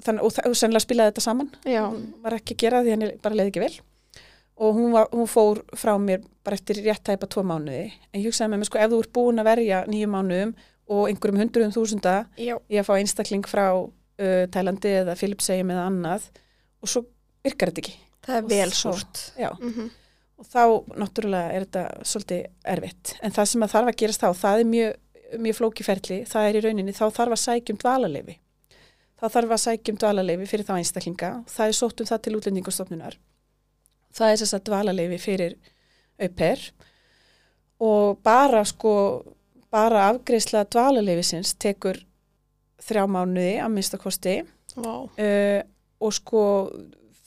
Þannig, og, og sennilega spilaði þetta saman, Já, hún var ekki að gera því henni bara leið ekki vel. Og hún, var, hún fór frá mér bara eftir rétt tæpa tvo mánuði. En ég hugsaði með mig sko ef þú ert búin að verja nýju mánuðum og einhverjum hundruðum þúsunda Já. í að fá einstakling frá uh, Tælandi eða Filipsegjum eða annað og svo virkar þetta ekki. Það er vel súrt. Já, mhm. og þá náttúrulega er þetta svolítið erfitt. En það sem að þarf að gerast þá, það er mjög, mjög flókiferli, það er í rauninni, þá þarf að sækja um dvalarleifi. Þá þarf að sækja um dvalarleifi fyrir þá einstaklinga. Það er sótt um það til útlendingastofnunar. Það er þess að dvalarleifi fyrir auper og bara sko, bara afgreisla dvalarleifisins tekur þrjá mánuði að minnstakosti Vá. uh, og sko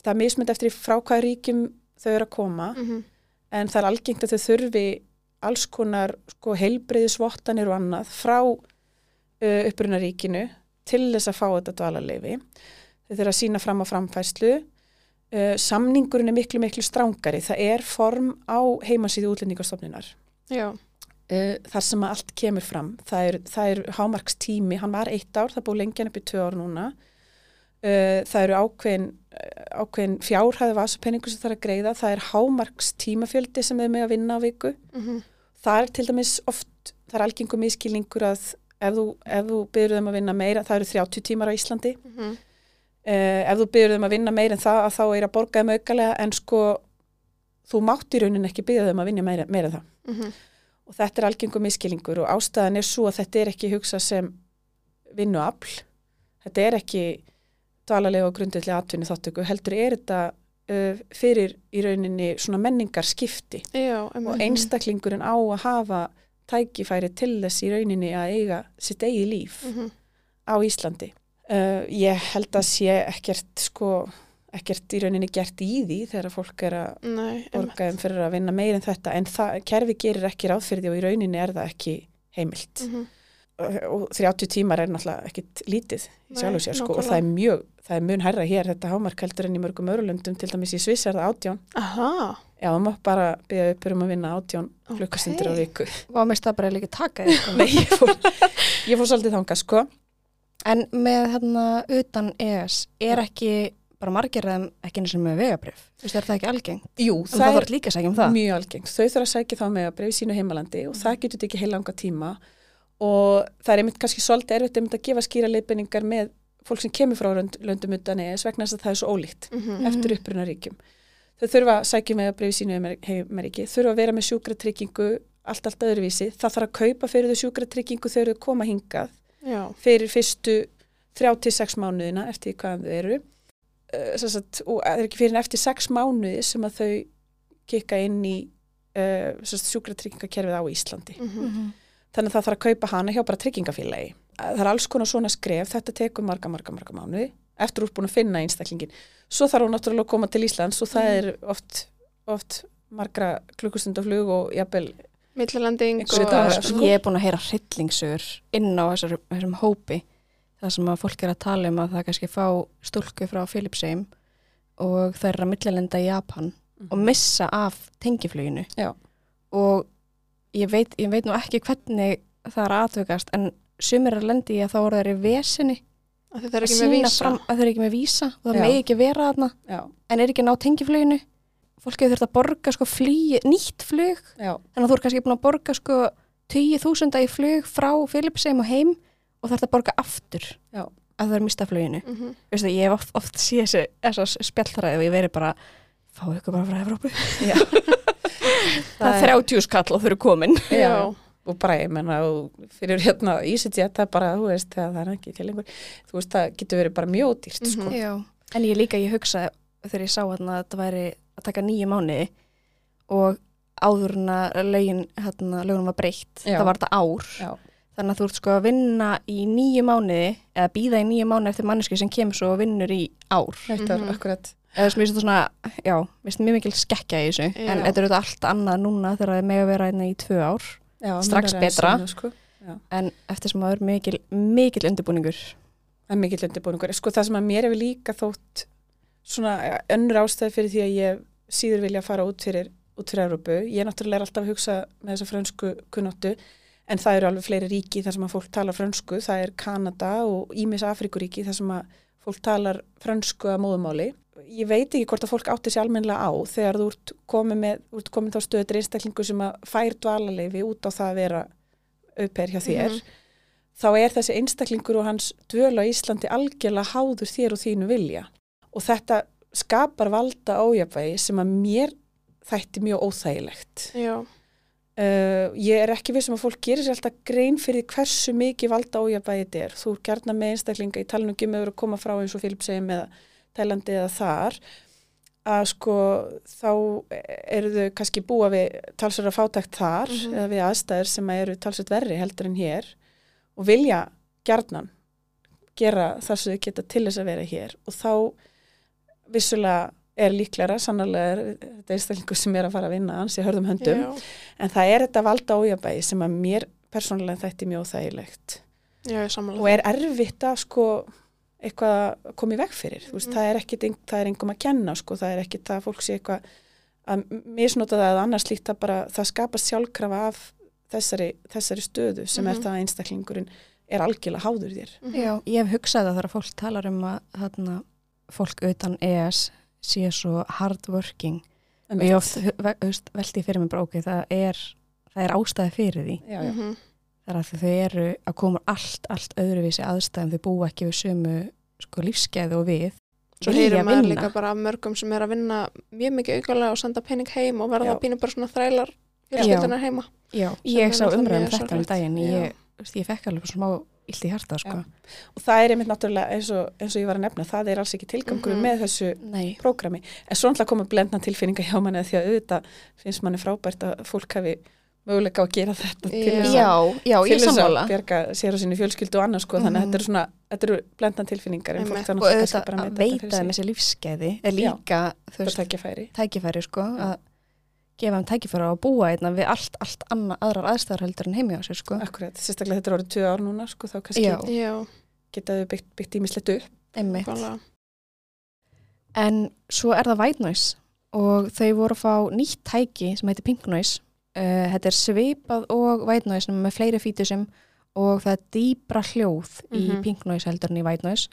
það mismynd eftir frá hvað ríkjum þau eru að koma Mhm. en það er algengt að þau þurfi alls konar sko, heilbreyðisvottanir og annað frá uh, upprunaríkinu til þess að fá þetta dvalarleifi. Þau þurfa að sína fram á framfæslu. Uh, samningurinn er miklu, miklu strángari. Það er form á heimasíðu útlendingastofnunar. Já, Uh, þar sem allt kemur fram. Það er, það er hámarkstími, hann var eitt ár, það búið lengjan upp í tvö ár núna. Uh, það eru ákveðin, uh, ákveðin fjárhæðu vasapenningu sem það er að greiða. Það er hámarkstímafjöldi sem við með að vinna á viku. mhm. Það er til dæmis oft, það er algengum miskilningur að ef þú, þú byrður þeim að vinna meira, það eru 30 tímar á Íslandi. Mhm. Uh, ef þú byrður þeim að vinna meira en það, að þá er að borga þeim aukalega en sko þú mátt í raunin ekki byrja þeim að vinna meira, meira en það Mhm. Og þetta er algengum miskilingur og ástæðan er svo að þetta er ekki hugsa sem vinnuafl þetta er ekki dvalarlega og grunduðlega atvinni þáttöku heldur er þetta uh, fyrir í rauninni svona menningar skipti Já, og einmitt. einstaklingurinn á að hafa tækifæri til þess í rauninni að eiga sitt eigi líf Mhm. á Íslandi. Uh, ég held að sé ekkert sko, ekkert í rauninni gert í því þegar fólk er að Nei, borga um fyrir að vinna meir en þetta en það, kerfi gerir ekki ráð fyrir því og í rauninni er það ekki heimilt. Mhm. uh, og 30 tímar er náttúrulega ekkit lítið í Nei, sjálfu sér sko og það er mjög, það er mun hærra hér þetta hámark heldur en í mörgum örulöndum til dæmis í Sviss er það átján. Aha, já, það má bara byggja upp um að vinna átján Ok. klukkustundir á viku. Og mér stað bara líka taka sko. <laughs> Nei, ég fór, ég fór svolítið þangað sko. En með hérna utan ES er ekki bara margir þeim ekki eins og með vegabrif. Þú veist, er það ekki algeng? Jú, En það, það, þarf líka að segja um það. mjög algengt. Þau þurfa að sækja þá með að breyfi sínu heimalandi og það getur ekki heilanga tíma og það er einmitt kannski svolítið erfitt einmitt að gefa skýra leifinningar með fólk sem kemur frá lönd- löndum utan eða vegna þess að það er svo ólíkt Mhm. eftir upprunaríkjum. Þau þurfa að sækja með að breyfi sínu heimaríki, þurfa að vera með sjúkratryggingu allt, allt öðruvísi. Það þarf að kaupa fyrir þau sjúkratryggingu þegar þau koma hingað Já, fyrir fyrstu 36 mánuðina eftir hvaðan þau eru sagt, og það er ekki fyrir en eftir 6 mánuði sem að þau kikka inn í uh, sjúkratryggingakerfið á Íslandi. Mhm. Mhm. Þannig að það þarf að kaupa hana hjá bara tryggingafélagi. Það er alls konar svona skref, þetta tekur marga, marga, marga mánuði eftir úr búin að finna einstaklingin. Svo þarf hún náttúrulega að koma til Íslands og það er oft, oft margra klukkustundaflug og jafnvel, dagar, sko. Ég er búin að heyra hryllingsögur inn á þessar, þessum hópi þar sem að fólk er að tala um að það kannski fá stúlku frá Philipsheim og það er að millilenda í Japan og missa af tengifluginu. Já. og ég veit, ég veit nú ekki hvernig það er aðtökast en sumir að lendi í að þá voru þeir í vesinni það að þeir eru ekki með vísa og það Já. megi ekki vera Já, en er ekki að ná tengifluginu? Fólk hefur þurft að borga sko flý, nýtt flug. Já, þannig að þú er kannski búin að borga sko 10.000 í flug frá Philipsheim og heim og þarf að borga aftur Já. að það er mista fluginu Mhm. Veistu, ég hef oft, oft síð þessi spjallræði og ég veri bara fá ykkur bara frá Evrópu já. <laughs> það er 30 skall og þau eru komin Já, og bara ég menna og fyrir hérna EasyJet það er bara, þú veist, það er ekki til einhver þú veist, það getur verið bara mjög dýrt sko. Mhm. Já. en ég líka, ég hugsa þegar ég sá hérna að þetta væri að taka nýju mánuði og áður en að lögin, hérna, lögunum var breytt það var þetta ár Já. Þannig að þú ert sko að vinna í nýju mánuði eða býða í nýju mánuði eftir manneski sem kemur svo og vinnur í ár Þetta er Mhm. akkurat eða sem ég finnst það svona, já, mér finnst mjög mikil skekkja í þessu, en Já. þetta er auðvitað allt annað núna þegar það er með að vera hérna í tvö ár já, Strax betra. það, sko. en eftir sem að það er mikil, mikil undirbúningur Það er mikill undirbúningur. Sko það sem að mér hefur líka þótt svona ja, önnur ástæði fyrir því að ég síður vilja fara út fyrir, út fyrir Európu. Ég náttúrulega er alltaf að hugsa með þessa frönsku kunnáttu en það eru alveg fleiri ríki þar sem að fólk talar frönsku. Það er Kanada og Ímis Afrikuríki þar sem að fólk talar frönsku að móðumáli. Ég veit ekki hvort að fólk átti sér almennilega á þegar þú ert komið komið þá stöður einstaklingu sem að fær dvalarleifi út á það að vera auper hjá þér Mhm. þá er þessi einstaklingur og hans dvöl á Íslandi algjörlega háður þér og þínu vilja. Og þetta skapar valda ójafvægi sem að mér þætti mjög óþægilegt. já, Uh, ég er ekki vissum að fólk gerir sér alltaf grein fyrir hversu mikið valda ójafvægi þetta er. Þú er gerna með einstaklinga í talnum ekki með að koma frá eins og Filip segir með Tælandi eða þar að sko þá eru þau kannski búa við talsverða fátækt þar Mhm. eða við aðstæður sem eru talsvert verri heldur en hér og vilja gjarnan gera það sem þau geta til þess að vera hér og þá vissulega er líklara, sannarlega er þetta einstaklingu sem er að fara að vinna hans í hörðum höndum. Já, en það er þetta valda ójabægi sem að mér persónulega þætti mjög þægilegt já, og er erfitt að sko eitthvað að koma í veg fyrir. Þú veist, það er ekkit, það er engum að kenna sko, það er ekkit að fólk sé eitthvað að misnota það eða annars líkt að bara það skapast sjálfkrafa af þessari, þessari stöðu sem er Mhm. það að einstaklingurinn er algjörlega háður þér. Mhm. Já, ég hef hugsað það þegar fólk talar um að þarna, fólk utan ES sé svo hardworking. Og ég oft hu- ve- veist, velti fyrir mig bara ok, það er, það er ástæði fyrir því. Já, já. Mhm. það er að þau eru að koma allt, allt öðruvísi aðstæðum, þau búa ekki við sömu sko, lífskeiðu og við. Svo heyrir maður líka bara af mörgum sem er að vinna mjög mikið aukalega og senda pening heim og verða Já. pínu bara svona þrælar fjölskyldunar heima. Já, ég sá umræðum mjög þetta um daginn. Ég, ég fekk alveg bara smá illt í hjarta, sko. Já. og það er einmitt náttúrulega eins og, eins og ég var að nefna, það er alls ekki tilgangur Mhm. með þessu Nei. prógrami, en svo náttúrulega koma blendna tilfinninga hjá manni því að auðvitað finnst manni frábært að fólk hafi möguleika á að gera þetta til Já. þess að Já, já, til að bjerga sér og sinni fjölskyldu og annars sko, þannig að Mhm. þetta eru svona, þetta eru blendan tilfinningar en fólk þannig Og að kannski auðvitað bara að með þetta veita fyrir sig þessi lífskeiði er líka, þú það veist, tækifæri tækifæri, sko, Já. að gefa þeim tækifæri á að búa einna við allt, allt annað, aðrar aðstæðar heldur en heimi á sér, sko. akkurat, sérstaklega þetta er orðið tvö ár núna sko, þá kannski Já. Já, geta þau byggt, byggt ímislegt upp Einmitt. En svo er það White Noise og þau voru að fá nýtt tæki sem heitir Pink Noise. Uh, þetta er svipað og White Noise með fleiri fítusum og það er dýbra hljóð í Mhm. Pink Noise heldur en í White Noise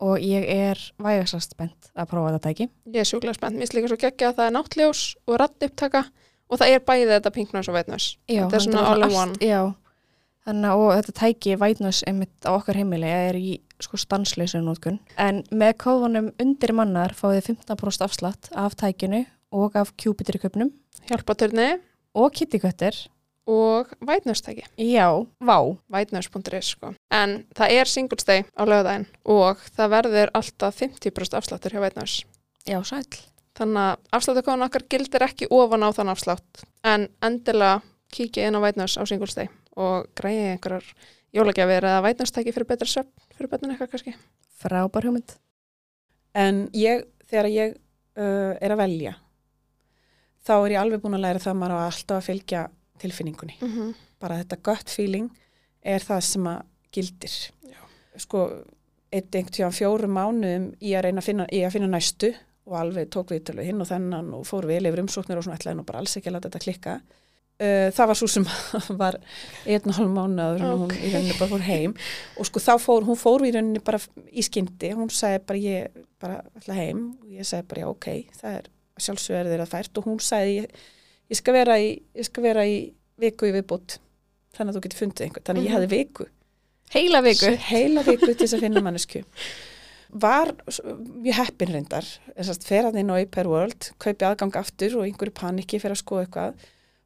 og ég er vægasast spennt að prófa þetta tæki. Ég er sjúklega spennt, mér líka svo geggja að það er náttljós og rattupptaka og það er bæðið þetta Pink Noise og. Já, Þetta er svona all in one. Já, þannig að þetta tæki Noise einmitt á okkar heimili er í sko stansleysu nótkun. En með kóðunum undir mannar fáið þið 15% afslátt af tækinu og af Cupid í köpnum Hjálpaturni og kittiköttir. Og White Noise tæki. Já, vá. whitenose.is sko. En það er Singles Day á lögðaðin og það verður alltaf 50% afsláttur hjá Whitenose. Já, sæl. Þannig að afsláttukóðan okkar gildir ekki ofan á þann afslátt en endilega kíkja inn á Whitenose á Singles Day og græði einhverjar jólagjafir eða Whitenose tæki fyrir betra söfn fyrir betin eitthvað kannski. Frábær hugmynd. en ég, þegar ég uh, er að velja þá er ég alveg búin að læra það að maður á alltaf að fylgja tilfinningunni. Mm -hmm. bara þetta gut feeling er það sem að gildir. Já. sko, eitt einhvern tíðan fjórum mánuðum í að reyna að finna, að finna næstu og alveg tók við til hinn og þennan og fór vel yfir umsóknir og svona ætlaði nú bara alls ekki að láta þetta klikka. Uh, það var svo sem <laughs> var einn og hálf mánuður og hún Ok. í rauninni bara fór heim. Og sko þá fór, hún fór í rauninni bara í skyndi, hún sagði bara ég bara ætla heim. Og ég sagði bara já ok, það er sjálfsögur þeirra fært. Og hún sagði ég, ég skal vera í, skal vera í viku í viðbútt þannig að þú getur fundið einhvern, þannig að ég Mhm. hefði viku. Heila viku. heila viku til þess að finna mannesku var mjög heppin reyndar. Fer hann inn á Aper World kaupi aðgang aftur og einhverju paniki fyrir að skoða eitthvað.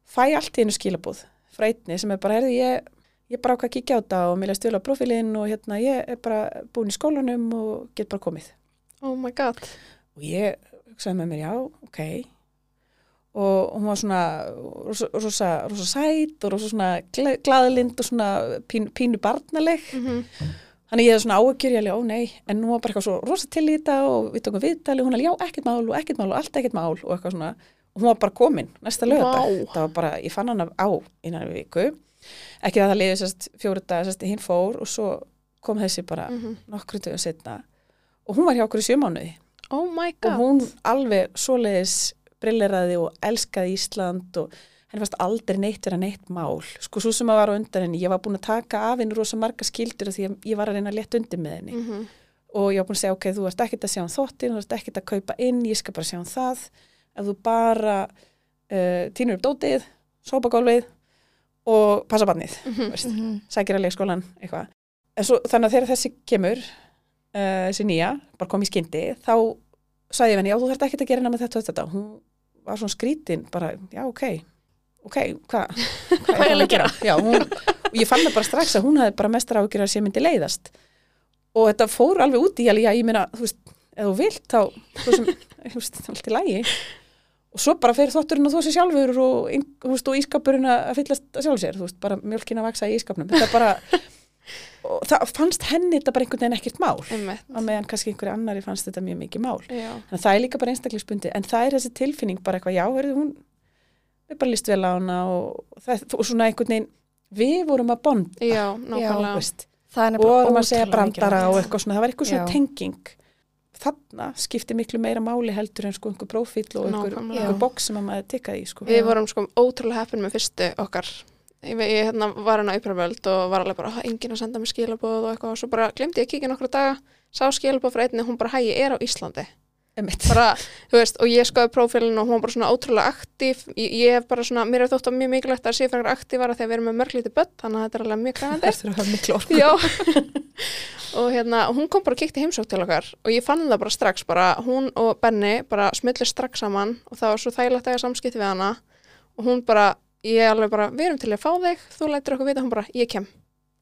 Fæ allt í einu skilabúð frá einni sem er bara, herði ég ég bara ákvað að kíkja á þetta og mér leist vel á profilinn og hérna ég er bara búin í skólanum og get bara komið. Oh my god. og ég hugsaði með mér, já, ok og hún var svona rosa, rosa, rosa sæt og rosa svona gla- glaðlind og svona pínu, pínu barnaleg. Mm þannig ég hefði svona áhugjur, ég alveg, ó nei. En nú var bara eitthvað svo rosa til í þetta og við tókum viðtali og hún alveg, já, ekkert mál og ekkert mál og allt ekkert mál. Og eitthvað svona. Og hún var bara komin næsta lögadag, Vá. það var bara, ég fann hana á innan við viku. Ekki að það liði sérst fjóru dag, sérst hinn fór og svo kom þessi bara -hmm. nokkru dögum setna og hún var hjá okkur í sjömánuði Oh og hún alveg svoleiðis brilleraði og elskaði Ísland og henni fannst aldrei neitt vera neitt mál. Sko svo sem að var á undan henni ég var búin að taka af henni rosa marga skildur af því að ég var að reyna að leta undir með henni. Mm -hmm. og ég var búin að segja ok, þú ert ekkert að sjá um þóttin þú ert ekkert að kaupa inn, ég skal bara sjá um það. Ef þú bara uh, týnur upp dótið, sópa gólfið og passa barnið veist, Mhm. sækir að leikskólan eitthvað. En svo þannig að þegar þessi kemur uh, þessi nýja, bara kom í skyndi þá sagði ég henni, já þú þarft ekkert að gera nema þetta og þetta, hún var svona skrítin bara, já ok ok, <laughs> hvað hva er að gera? Já, hún, ég fann það bara strax að hún hafði bara mestar ágjur að sé myndi leiðast. Og þetta fór alveg út í já ég meina, þú veist, ef þú vilt þá, þú sem, <laughs> þú veist, allt í lægi og svo bara fer þótturinn og þú sér sjálfur og, og ískapurinn að fyllast að sjálf sér, þú veist, bara mjölkin að vaksa í ískapnum, þetta bara og það fannst henni þetta bara einhvern veginn ekkert mál Einmitt. á meðan kannski einhverju annari fannst þetta mjög mikið mál Já. þannig að það er líka bara einstaklingsbundi en það er þessi tilfinning bara eitthvað, já, verður hún við bara líst vel á hana og, það, og svona einhvern veginn við vorum að bonda, Já, er og vorum að segja brandara og eitthvað svona, það var eitthvað svona Já. tenging þarna skipti miklu meira máli heldur en sko einhver prófíl og einhver, einhver boks sem að maður tikkaði í sko. Við vorum sko ótrúlega heppin með fyrstu okkar. Ég, ég hérna, var á Íprarvöld og var alveg bara, "Ah, enginn að senda mér skilabóð og eitthvað og svo bara glemdi ég að kíkja nokkra daga, sá skilabóð frá einni, hún bara, hæ, ég er á Íslandi. Bara, veist, og ég skoði prófílinn og hún var bara svona ótrúlega aktív. Ég, ég hef bara svona, mér er þótt að mjög mikilvægt að fyrir aktífara þegar við erum með mörglítið börn, þannig að þetta er alveg mjög <laughs> græðandi. <laughs> og hérna, hún kom bara og kíkti heimsók til okkar og ég fann það bara strax, bara hún og Benni bara smullir strax saman og það var svo þægilegt að eiga samskipti við hana og hún bara, ég alveg bara, við erum til að fá þig þú lætur okkur vita, hún bara, ég kem.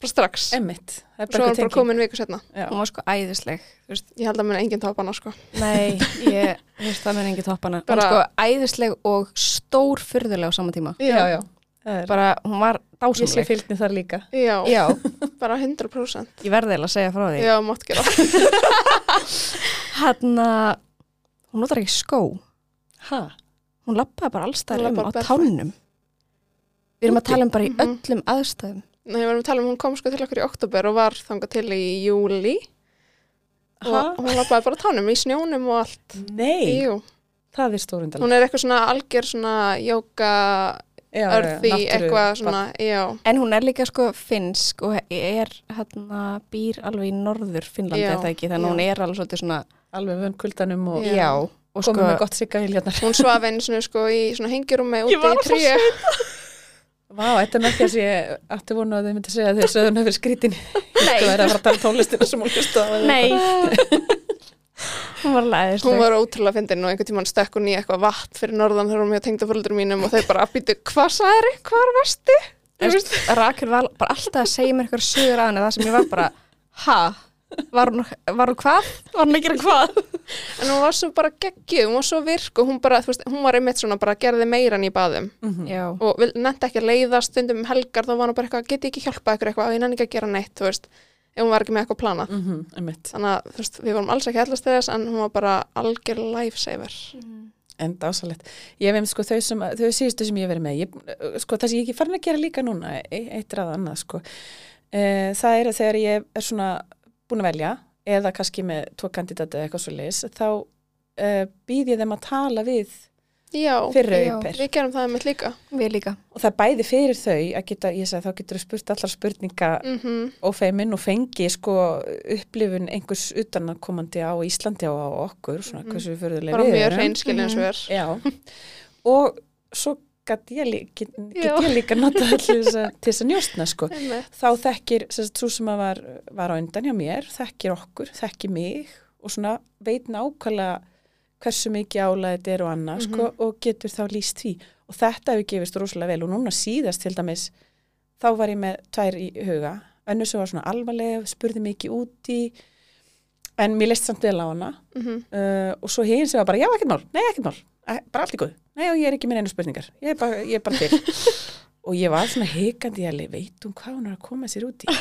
Bara strax, Emmitt, það er svo bara er bara tenging. komin viku setna Já. hún var sko æðisleg þú veist, ég held að mun enginn topa hana sko. Nei, <laughs> ég, þú veist, það með engi toppana hún var Bara- sko æðisleg og stór fyrðuleg á sama tíma. Já, já. Það er, bara, hún var ég sé dásamleg fylgni þar líka. já, já, <laughs> bara 100% ég verði eiginlega að segja frá því. Já, mátt gera. <laughs> Hann að hún notar ekki skó. Hæ? hún lappaði bara Hún allstæður um labbaði á barefoot. tánum við erum að tala um bara í Mhm. öllum aðstæðum. Nei, við varum að tala um hún kom sko til okkur í oktober og var þangað til í júli og hún lappaði bara tánum í snjónum og allt. Nei, Jú, það er stórundal. hún er eitthvað svona algjör svona jóka örði eitthvað svona, já. En hún er líka sko finnsk og er hérna býr alveg í norður Finnlandi Já, er það ekki? Þannig að hún er alveg svona Alveg vön kuldanum og Já. já, og sko komið með gott sigga hiljarnar. hún svaf einu svona sko í svona hengirúmi úti Ég var í tríu <laughs> Vá, þetta er með því að ég átti vonu að þau myndi segja að þau sögðun hefur skrítin. Ég sko verið að fara að tala um tónlistina sem hún hlusta nei. <laughs> Hún var alveg hún var ótrúlega fyndin og einhvern tímann stekk hún í eitthvað vatn fyrir norðan þegar hún með tengda fóldur mínum og þau bara býtu, hvað sagði, hvað? Þú veist, Rakel var bara alltaf að segja mér eitthvað sögur að henni það sem ég var bara ha, var hún, var hún hvað? var hún að gera hvað? <laughs> en hún var svo bara geggjuð, hún var svo virk og hún bara, þú veist, hún var einmitt svona bara gerði meira en í baðum Mhm. já, og nefndi ekki að leiðast stundum um helgar þá var hún bara eitthvað, geti ekki hjálpað ykkur eitthvað og ég nenni ekki að gera neitt, þú veist ef hún var ekki með eitthvað planað Mhm, Emmitt. þannig að þú veist, við vorum alls ekki allast þess en hún var bara algjör lifesaver En dásalett. Ég veit sko þau, sem, þau síðustu sem ég verið með, ég, sko það sem ég ekki farin að gera líka núna, e- eitt ráð annað sko, e, það er að þegar ég er svona búin að velja eða kannski með tvo kandidata eða eitthvað svo leis, þá e, býð ég þeim að tala við já, fyrir já, auper við gerum það með líka. Við líka. Og það bæði fyrir þau að geta, ég segi þá getur þú spurt allar spurninga mm og feimin og fengi sko upplifun einhvers utanakomandi á Íslandi og á okkur, svona Mhm. hversu fyrirlega bara við mjög erum. hreinskilin eins og er. Já, og svo get ég, lí- get, ég líka notað það til þess að, <laughs> njóstna sko. Þá þekkir, svo sem að var, var á undan hjá mér, þekkir okkur, þekkir mig og svona veit nákvæmlega hversu mikið álæði þetta er og annað sko, Mhm. og getur þá líst því. Og þetta hefur gefist rosalega vel og núna síðast til dæmis, þá var ég með tvær í huga, önnur sem var svona alvarlega, spurði mikið út í, en mér leist samt vel á hana Mhm. uh, og svo hinn sem var bara, já, ekkert mál, nei, ekkert mál bara allt í góð, nei, og ég er ekki með einu spurningar. Ég er bara, ég er bara til. <laughs> Og ég var svona hikandi, ég alveg, veit hún hvað hún er að koma sér út í?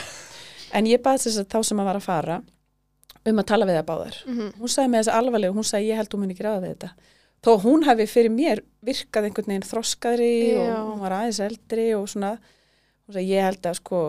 En ég baði þess að þá sem að var að fara um að tala við það báðar. Mhm. hún sagði með þess alvarlega, hún sagði ég held hún mun ekki ráða við þetta. Þó að hún hefði fyrir mér virkað einhvern veginn þroskaðri og hún var aðeins eldri og svona hún sagði ég held að sko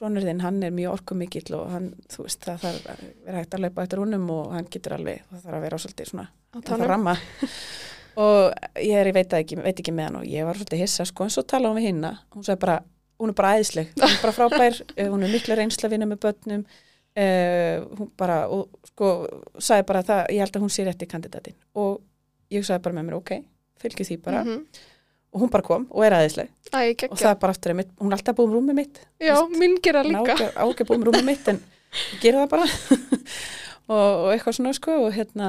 sonur þinn, hann er mjög orkumikill og hann, þú veist, það þarf að vera hægt að laupa eftir húnum og hann getur alveg, það þarf að vera svolítið svona Á það þarf tánum. ramma <laughs> og ég er, ég veit, ekki, veit ekki með hann og ég var svolítið hissa sko, en svo talaði hún við hinna hún sagði bara, hún er bara æðisleg hún er bara frábær, <laughs> eh, hún er mikla reynsla að vinna með börnum uh, hún bara, og sko sagði bara það, ég held að hún sé rétti kandidatin og ég sagði bara með mér, ok fylgju því bara, Mhm. og hún bara kom og er æðisleg, Æ, og það er bara aftur einmitt, hún er alltaf búið um rúmið mitt. Já, mín gera hún á líka. ekki á ekki að búið um rúmið mitt en gera það bara <laughs> og, og eitthvað svona sko og hérna,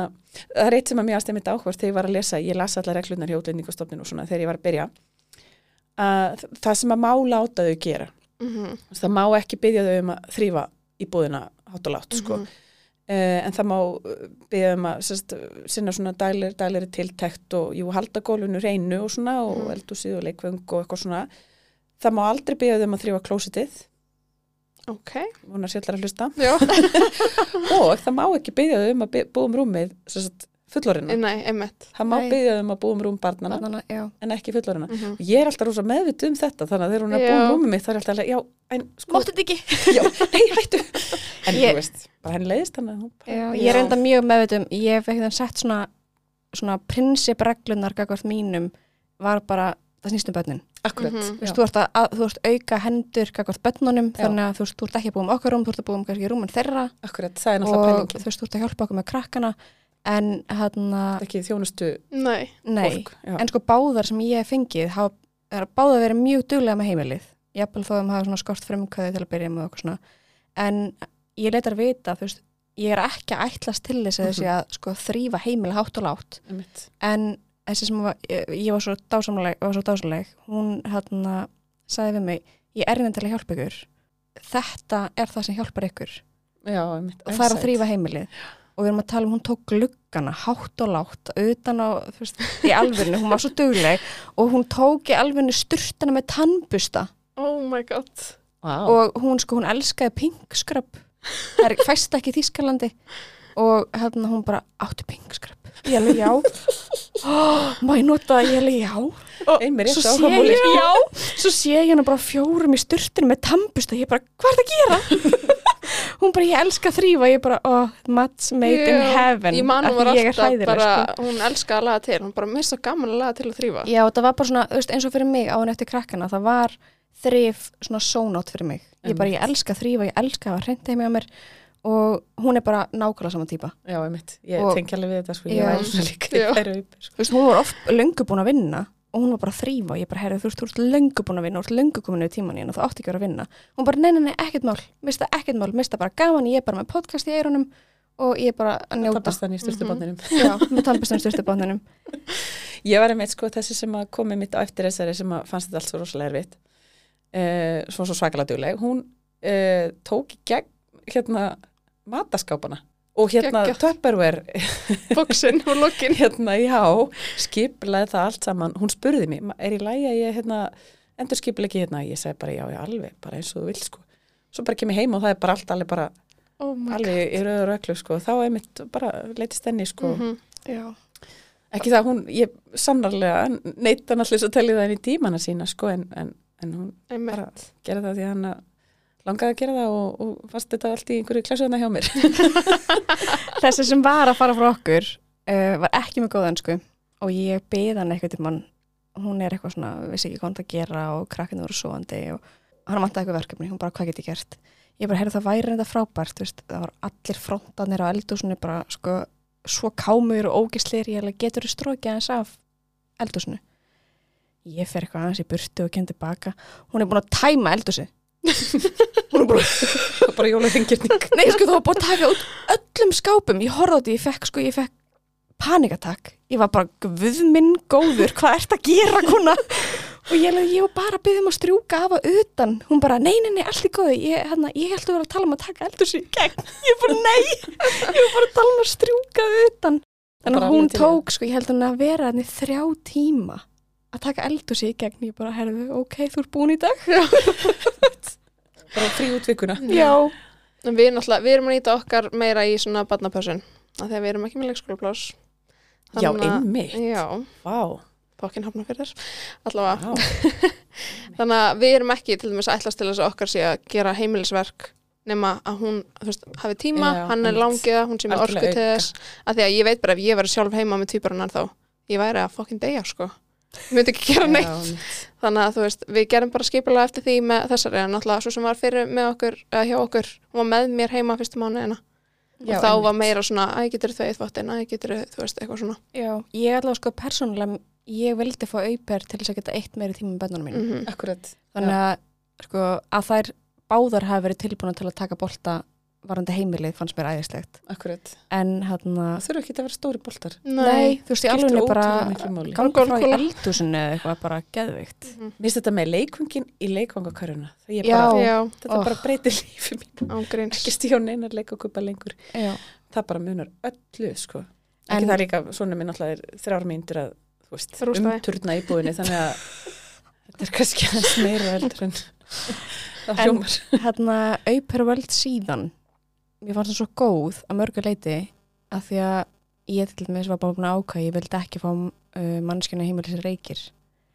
það er eitt sem að mér aðstæði mitt áhvert þegar ég var að lesa, ég las allar reglunar hjá útlendingastofnun og svona þegar ég var að byrja að það sem að má láta þau gera Mhm. það má ekki byggja þau um að þrýfa í búðina hátt og látt sko Mhm. Uh, en það má uh, byggja um að sérst, sinna svona dælir, dælir tiltekt og jú, halda gólfinu reynu og svona og Mhm. eldúsið og leikvöng og eitthvað svona það má aldrei byggja um að þrýfa klósitið Ok, hún er sérlega að hlusta <laughs> og það má ekki byggja þau um að búa um rúmið fullorina nei, einmitt. það má Nei. byggja þau um að búa um rúm barnana Barnana, en ekki fullorina Mhm. og ég er alltaf rosa meðvitt um þetta þannig að þegar hún er að búa um rúmið mitt þá er alltaf að já, en sko, Máttu þetta ekki? <laughs> já, nei, hættu <laughs> en Ég- þú veist, bara henni leiðist hann ég er enda mjög meðvitum, ég hef ekkert sett svona, svona prinsipreglunar gagvart mínum var bara, það snýst um börnin. Akkurat, Mhm. Þú veist, þú ert, að, að, þú ert auka hendur gagvart börnunum, Já. þannig að þú veist, þú ert ekki að búa um okkar rúm, þú ert að búa um kannski rúmin þeirra. Akkurat, það er og náttúrulega þú veist, þú ert að hjálpa okkur með krakkana en hérna, ekki þjónustu Nei, nei, fólk já. en sko báðar sem ég hef fengið hafa, er báðar verið mjög duglega með heimilið. Jafnvel þó að maður hafa svona skort frumkvæði til að byrja með okkur svona. En ég leitar vita, þú veist ég er ekki að ætlast til þess að þessi að sko þrýfa heimili hátt og látt en þessi sem var, ég, ég var svo dásamleg, var svo dásamleg hún hérna sagði við mig, ég er hérna til að hjálpa ykkur. Þetta er það sem hjálpar ykkur. Já, og það er að þrýfa heimilið. Og við erum að tala um hún tók gluggana hátt og látt utan á, veist, í alvörinu hún var svo dugleg. Og hún tók í alvörinu sturtana með tannbusta. Oh my god. Vá. og hún sko, hún elskaði pink scrub. Það er fæst ekki í Þískalandi og hérna hún bara áttu pink ég alveg já. Oh, <gasps> má ég nota það, ég alveg já og svo sé ég, já, svo sé ég hana bara fjórum í sturtinu með tannbusta. Ég bara, hvað er það að gera? <laughs> hún bara, ég elska að þrýfa ég bara, oh, match made in Já, heaven ég man af hún var alltaf bara, sko. hún elskaði að laga til. Hún bara mista gaman að laga til að þrýfa Já, það var bara svona, eins og fyrir mig á henni eftir krakkana, það var þrif svona sónátt fyrir mig. Ég bara, ég elska að þrýfa, ég elska að hafa hreint heimi á mér og hún er bara nákvæmlega saman típa. Já, einmitt. Ég Og- tengi alveg við þetta, sko. Ég væri svona líka í Já. þæru upp, sko. Þú veist, hún var oft löngu búin að vinna og hún var bara að þrýfa og ég bara, herri, þú ert löngu búin að vinna, þú ert löngu komin við tíman í henni og þú átti ekki að vera að vinna. Hún bara, nei, nei, nei, ekkert mál, mista ekkert mál, mista bara gaman, ég er bara með podcast í eyrunum og ég er bara að njóta. Þannig í styrstubandinum. <laughs> Já, með tannbustum styrstubáðunum. <laughs> Ég var einmitt, sko, þessi sem að komi mitt á eftir þessari sem að fannst þetta allt svo rosalega erfitt. Uh, svo svo svakalega dugleg. Hún uh, tók í gegn, hérna, mataskápana. Og hérna, Geggjað. Tupperware <laughs> bóksin og lokin hérna, já, skiplaði það allt saman, hún spurði mig, "Ma- er í lægi að ég, hérna, endur skipilegi hérna, ég segi bara, já, já, alveg, bara eins og þú vilt, sko. Svo bara kem ég heim og það er bara allt, alveg bara, oh alveg í rauður öklu, sko, þá er mitt bara leitist henni, sko. Mhm. Já. Ekki það, hún, ég sannarlega neitt hann allir svo tellið það inn í tímana sína, sko, en, en, en hún Einmitt. bara gerði það því að hann að langaði að gera það og, og fast þetta allt í einhverju klassuðna hjá mér. <laughs> Þessi sem var að fara frá okkur uh, var ekki með góða önsku og ég beði hann eitthvað til mann hún er eitthvað svona, vissi ekki hvað hann að gera og krakkinu voru svoandi og hann vantaði eitthvað verkefni, hún bara, hvað get ég gert? Ég bara, heyrðu það væri þetta frábært veist, það var allir frontanir á eldúsinu bara, sko, svo kámur og ógislir, ég getur þú strókið aðeins af eldúsinu ég fer eitthvað aðeins í burtu og kendi baka. Hún er búin að tæma eldúsi hún er bara <laughs> bara jólaþingirning. Nei, sko, það var búin að taka út öllum skápum. Ég horfði á þetta, ég fekk, sko, ég fekk panikatak. Ég var bara, guð minn góður, hvað ert að gera, kona? Og ég, ég var bara að byggja um að strjúka af að utan. Hún bara, nei, nei, nei, allt í góðu. Ég, hérna, ég held að vera að tala um að taka eldur sér í gegn. Ég bara, nei, ég var bara að tala um að strjúka utan. Að hún tók, sko, ég held að vera þrjá tíma að taka eldur sér í gegn. Ég bara, herðu, ok, þú ert búin í dag. <laughs> Bara frí útvikuna. Já. En við, náttúrulega- við erum að nýta okkar meira í svona barnapössun af því að við erum ekki með leikskólaplás Já, að- einmitt. Já, Vá, bókin hafna fyrir allavega, vá. <laughs> þannig að við erum ekki til dæmis að ætlast til þess að okkar sé að gera heimilisverk nema að hún þú veist, hafi tíma, Já, hann er langiða hún sé með orku til þess að því að ég veit bara ef ég væri sjálf heima með týparannar þá ég væri að fokkin deyja sko ég myndi ekki gera neitt. þannig að þú veist, við gerum bara skipulega eftir því með þessari, en náttúrulega svo sem var fyrir með okkur, eða hjá okkur, hún var með mér heima fyrstu Já, og þá var einmitt. meira svona, æ, getur þau þvottin, æ, getur þú veist, eitthvað svona. Já, ég allavega sko persónulega, ég vildi fá auper til þess að geta eitt meiri tíma með bennunum mínu. mm Akkurat. Þannig að, sko, að þær báðar hafi verið tilbúin til að taka bolta varandi heimilið fannst mér æðislegt. Akkurat. En hérna, Það þurfa ekki að vera stóri boltar. nei, þú veist, ég alveg er bara ganga frá í eldúsinu eða eitthvað bara geðvikt. Mhm. Mér finnst þetta með leikvangin í ég Já. bara, Já, þetta Oh. bara breytir lífi mín. ángríns Ekki stíða neinar leikvangkupa lengur. Já. Það bara munar öllu, sko. En- Ekki það líka, svona minn alltaf er þrjár mínútur að, þú veist, umturna í búinni, þannig að <laughs> þetta er kannski aðeins meira eldur en <laughs> það En- hljómar. Hérna, auper völd síðan, mér fannst það svo góð að mörgu leiti að því að ég til dæmis var bara búin að ákvæða, ég vildi ekki fá uh, mannskjana heimilið sér reykir.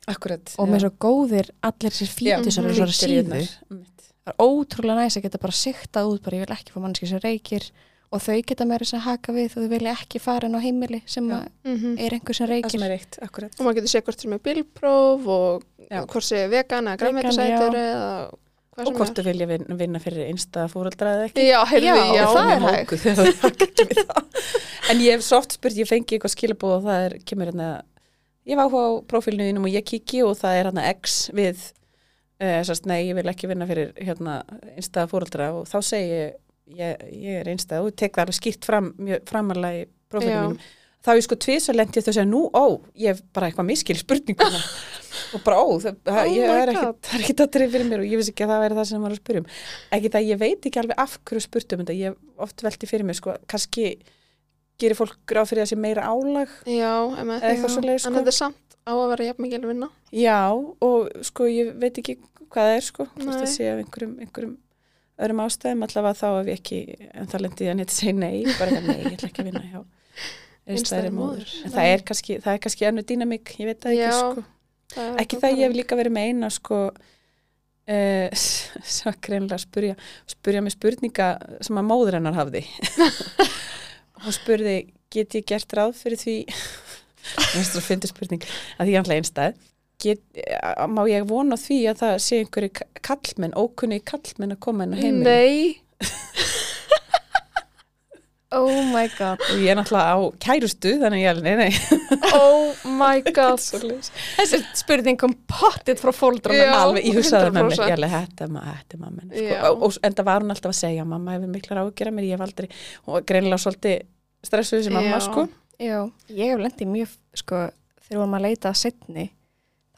Akkurat. Og með svo góðir allir sér fítusar og svo flýtir í síðu. þarnar. Einmitt. það er ótrúlega næs að geta bara siktað út bara ég vil ekki fá mannski sem reykir og þau geta meira þess að haka við og þau vilja ekki fara inn á heimili sem Já. að Mhm. er einhver sem reykir sem er akkurat. og maður getur sé hvort sem er bilpróf og Já. hvort vegan eða Vegan, græmmetisætur já. eða Og hvort þau vilja vinna, vinna fyrir einsta fóreldra eða ekki. Já, heyrðu, Já, já, það er hægt. En ég hef svo oft spurt, ég fengi eitthvað skilabóð og það er, kemur hérna, ég var á prófílinu þínum og ég kiki og það er hérna X við, uh, sérst, nei, ég vil ekki vinna fyrir hérna einstæða fóreldra og þá segi ég, ég, ég er einstæða og tek það alveg skýrt fram, framarlega í prófílinu Já. mínum. Þá er sko tvisar lendi þess að nú, ó, ég hef bara eitthvað miskil spurninguna <laughs> og bara, ó, það, það, Oh ég, er ekki, God. það er ekki það fyrir mér og ég vissi ekki að það væri það sem var að spyrja um ekki það, ég veit ekki alveg af hverju spurt um þetta ég hef oft velti fyrir mér, sko, kannski gerir fólk ráð fyrir þessi meira álag Já, eitthvað já. svoleiðis, sko. En þetta er samt á að vera jafn mikil vinna. Já, og sko ég veit ekki hvað það er sko, hvort Nei. það sé af einhverjum, einhverjum öðrum ástæðum, allavega þá ef ég ekki, en það lendi að neitt segja nei, bara nei, ég ætla ekki að vinna hjá einstæðri Einstæðri móður. En það er kannski, það er kannski önnu dýnamík, ég veit ekki Já, sko. Það er Ekki það ég hef líka verið með eina sko, <laughs> uh, svo greinlega spurja, spurja mig spurninga sem að móður hennar hafði. <laughs> Hún spurði, get ég gert ráð fyrir því, <laughs> finnst það að fyndi spurning, að því ég ætla einstæð, get, eh, má ég vona því að það sé einhverju kallmenn, ókunni kallmenn að koma inn á heimili Nei, Oh my god. og ég er náttúrulega á kærustu þannig ég er, nei, nei, oh my <laughs> god. Þessi spurning kom pottit frá fóldrunum. Já. alveg, ég hugsaði með mér, 100%. ég alveg, þetta er ma- þetta er Já. sko. og, og en það var hún alltaf að segja, mamma hefur miklar ágjör mér, ég hef aldrei, var greinilega svolítið stressuð sem mamma, Já. sko Já, ég hef lendið mjög, sko, þegar við varum að leita að setni,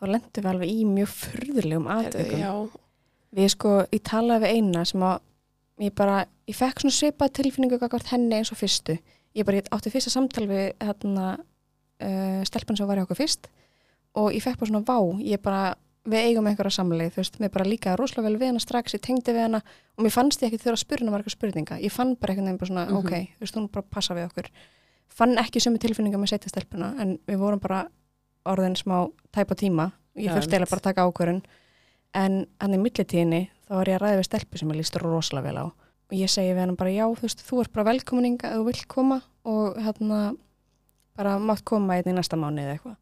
þá lendum við alveg í mjög furðulegum aðtökum. Já, Við sko, ég talaði við eina sem að ég bara, ég fekk svona svipað tilfinningu gagvart henni eins og fyrstu. Ég bara, ég átti fyrsta samtal við hérna uh, stelpan sem var í okkur fyrst og ég fekk bara svona vá, ég bara, við eigum einhverja samleið, þú veist, mér bara líkaði rosalega vel við hana strax, ég tengdi við hana og mér fannst ég ekki þurfa að spyrja hana marga spurninga. Ég fann bara einhvern veginn bara svona, Mhm. ok, þú veist, hún bara passa við okkur. Fann ekki sömu tilfinninga með setja stelpuna en við vorum bara orðin smá tæpa tíma. Ég þurfti einmitt. bara að taka ákvörun en hann í millitíðinni þá var ég að ræða við stelpu sem ég líst rosalega vel á. Og ég segi við hann bara já, þú veist, þú ert bara velkominning að þú vilt koma og hérna bara mátt koma einn í næsta mánu eða eitthvað.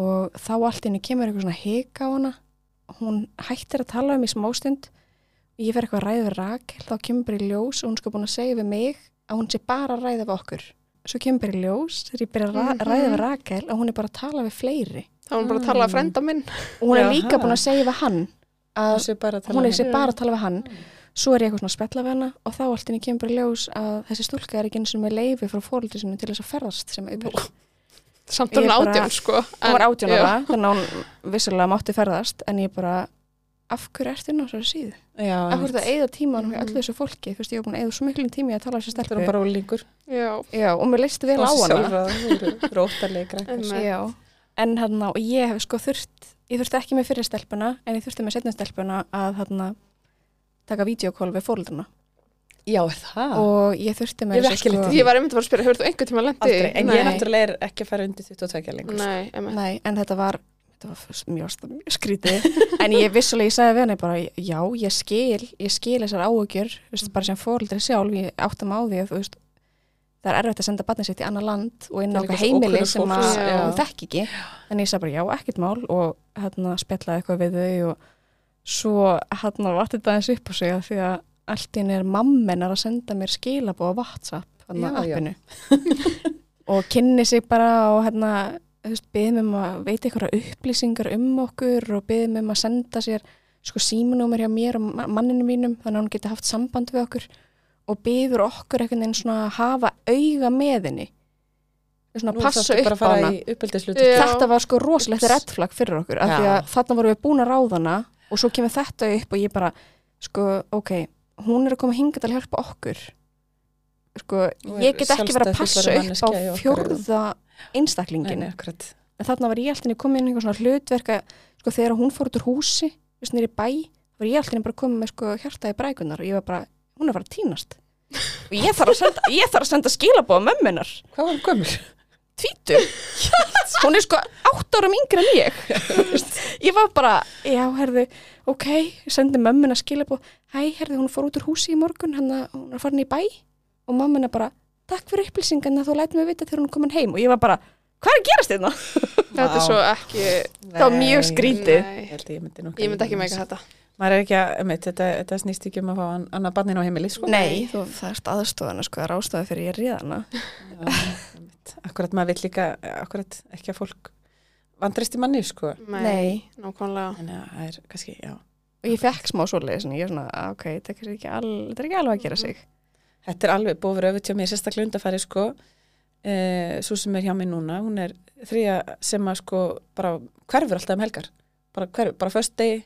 Og þá allt inni kemur eitthvað svona hika á hana. Hún hættir að tala um í smástund og ég fer eitthvað að ræða við Rakel þá kemur bara í ljós og hún sko búin að segja við mig að hún sé bara að ræða við okkur. Svo kemur bara í ljós þegar ég byrja að Mhm. ræða við Rakel og hún er bara að tala við fleiri. Þá var hún bara að tala að frenda minn. og hún er líka búin að segja við hann að Hún sé bara að tala er sér bara að tala við hann svo er ég eitthvað svona að spjalla við hana og þá allt kemur bara í ljós að þessi stúlka er ekki eins og með leifi frá fóröldi sinu til þess að ferðast sem auðvitað. Samt Ég er hún átján, sko. Hún var átján já. ára þannig að hún vissulega mátti ferðast en ég bara, af hverju inn á þessari síðu? Já, Af hverju ertu að eigða tímanum hjá Mhm. öllu þessu fólki? Þú veist, ég var búin að eigða svo miklum tími að tala þessu þetta er stelpu. bara ólingur Já, Já, og mér leist vel á hana. En hérna, og ég hef sko þurft, ég þurfti ekki með fyrir stelpuna, en ég þurfti með setna stelpuna að hérna taka vídeokól við fórölduna. Já, er það? Og ég þurfti með Ég lent í ég var einmitt að fara að spyrja, hefur þú einhvern tíma lendið? Aldrei, en ég Nei. náttúrulega er ekki að fara undir 22 lengur sko. Nei, einmitt. Nei, en þetta var, þetta var mjög, mjög skrítið. <laughs> en ég vissulega, ég sagði við henni bara, já, ég skil, ég skil þessar veist, bara sem fóreldri sjálf, ég áttum á því að, þú veist, það er erfitt að senda barnið sitt í annar land og inn á svo heimili sem að hún þekk ekki. En ég sagði bara, já, ekkert mál og hérna spjallaði eitthvað við þau og svo hérna vatt þetta eins upp á sig að því að allt inn er mammenar að senda mér skilabóð á WhatsApp, hérna já. appinu. <laughs> og kynni sig bara og hérna, veist, beðum um að veita einhverja upplýsingar um okkur og beðum um að senda sér sko símanúmer hjá mér og ma- manninu mínum þannig að hún geti haft samband við okkur og beður okkur einhvern veginn svona að hafa auga með henni. Svona Nú passa upp að á fara hana þetta var sko rosalegt reddflag fyrir okkur af því að þarna vorum við búin að ráða hana og svo kemur þetta upp og ég bara sko, ok, hún er að koma hingað til að hjálpa okkur. Sko, ég get ekki verið að passa upp á Nei, einstaklingin en þarna var ég alltaf komin inn í einhver svona hlutverk að sko, þegar hún fór út úr húsi þú veist, nýri bæ, var ég alltaf bara komin með sko, hjarta í brækunar og ég var bara hún er bara að týnast og ég þarf að senda, ég þarf að senda skilabóða mömmunar Hvað var hún gömur? tvítu hún er sko átt árum yngri en ég. Ég var bara, já, herðu ok, ég sendi mömmuna skilabóð hæ, herðu, hún fór út úr húsi í morgun hann hún er farin í bæ. Og mömmuna bara, takk fyrir upplýsingan að þú læt mig vita þegar hún er komin heim. Og ég var bara, hvað er að gerast þetta? Þetta er svo ekki, Það var mjög skrítið. Ég held að ég myndi, nú ég myndi ekki meika þetta. Maður er ekki að, einmitt, þetta, þetta snýst ekki um að fá an- annað barnin á heimili, sko. Nei, þú þarft aðstofana sko, það er ástofað fyrir ég ríðana. Akkurat maður vill líka, akkurat ekki að fólk vandrist í manni, sko. Nei. Nákvæmlega. Þannig að það er kannski, já. og ég fekk smá og ég er svona, "Ah, ok, þetta er ekki, al, þetta er ekki alveg að gera sig Þetta er alveg búið öfut hjá mér sérstaklega undafæri, sko. uh, svo sem er hjá mig núna, hún er þrýja sem að sko bara hverfur alltaf um helgar, bara hverfur, bara föst degi,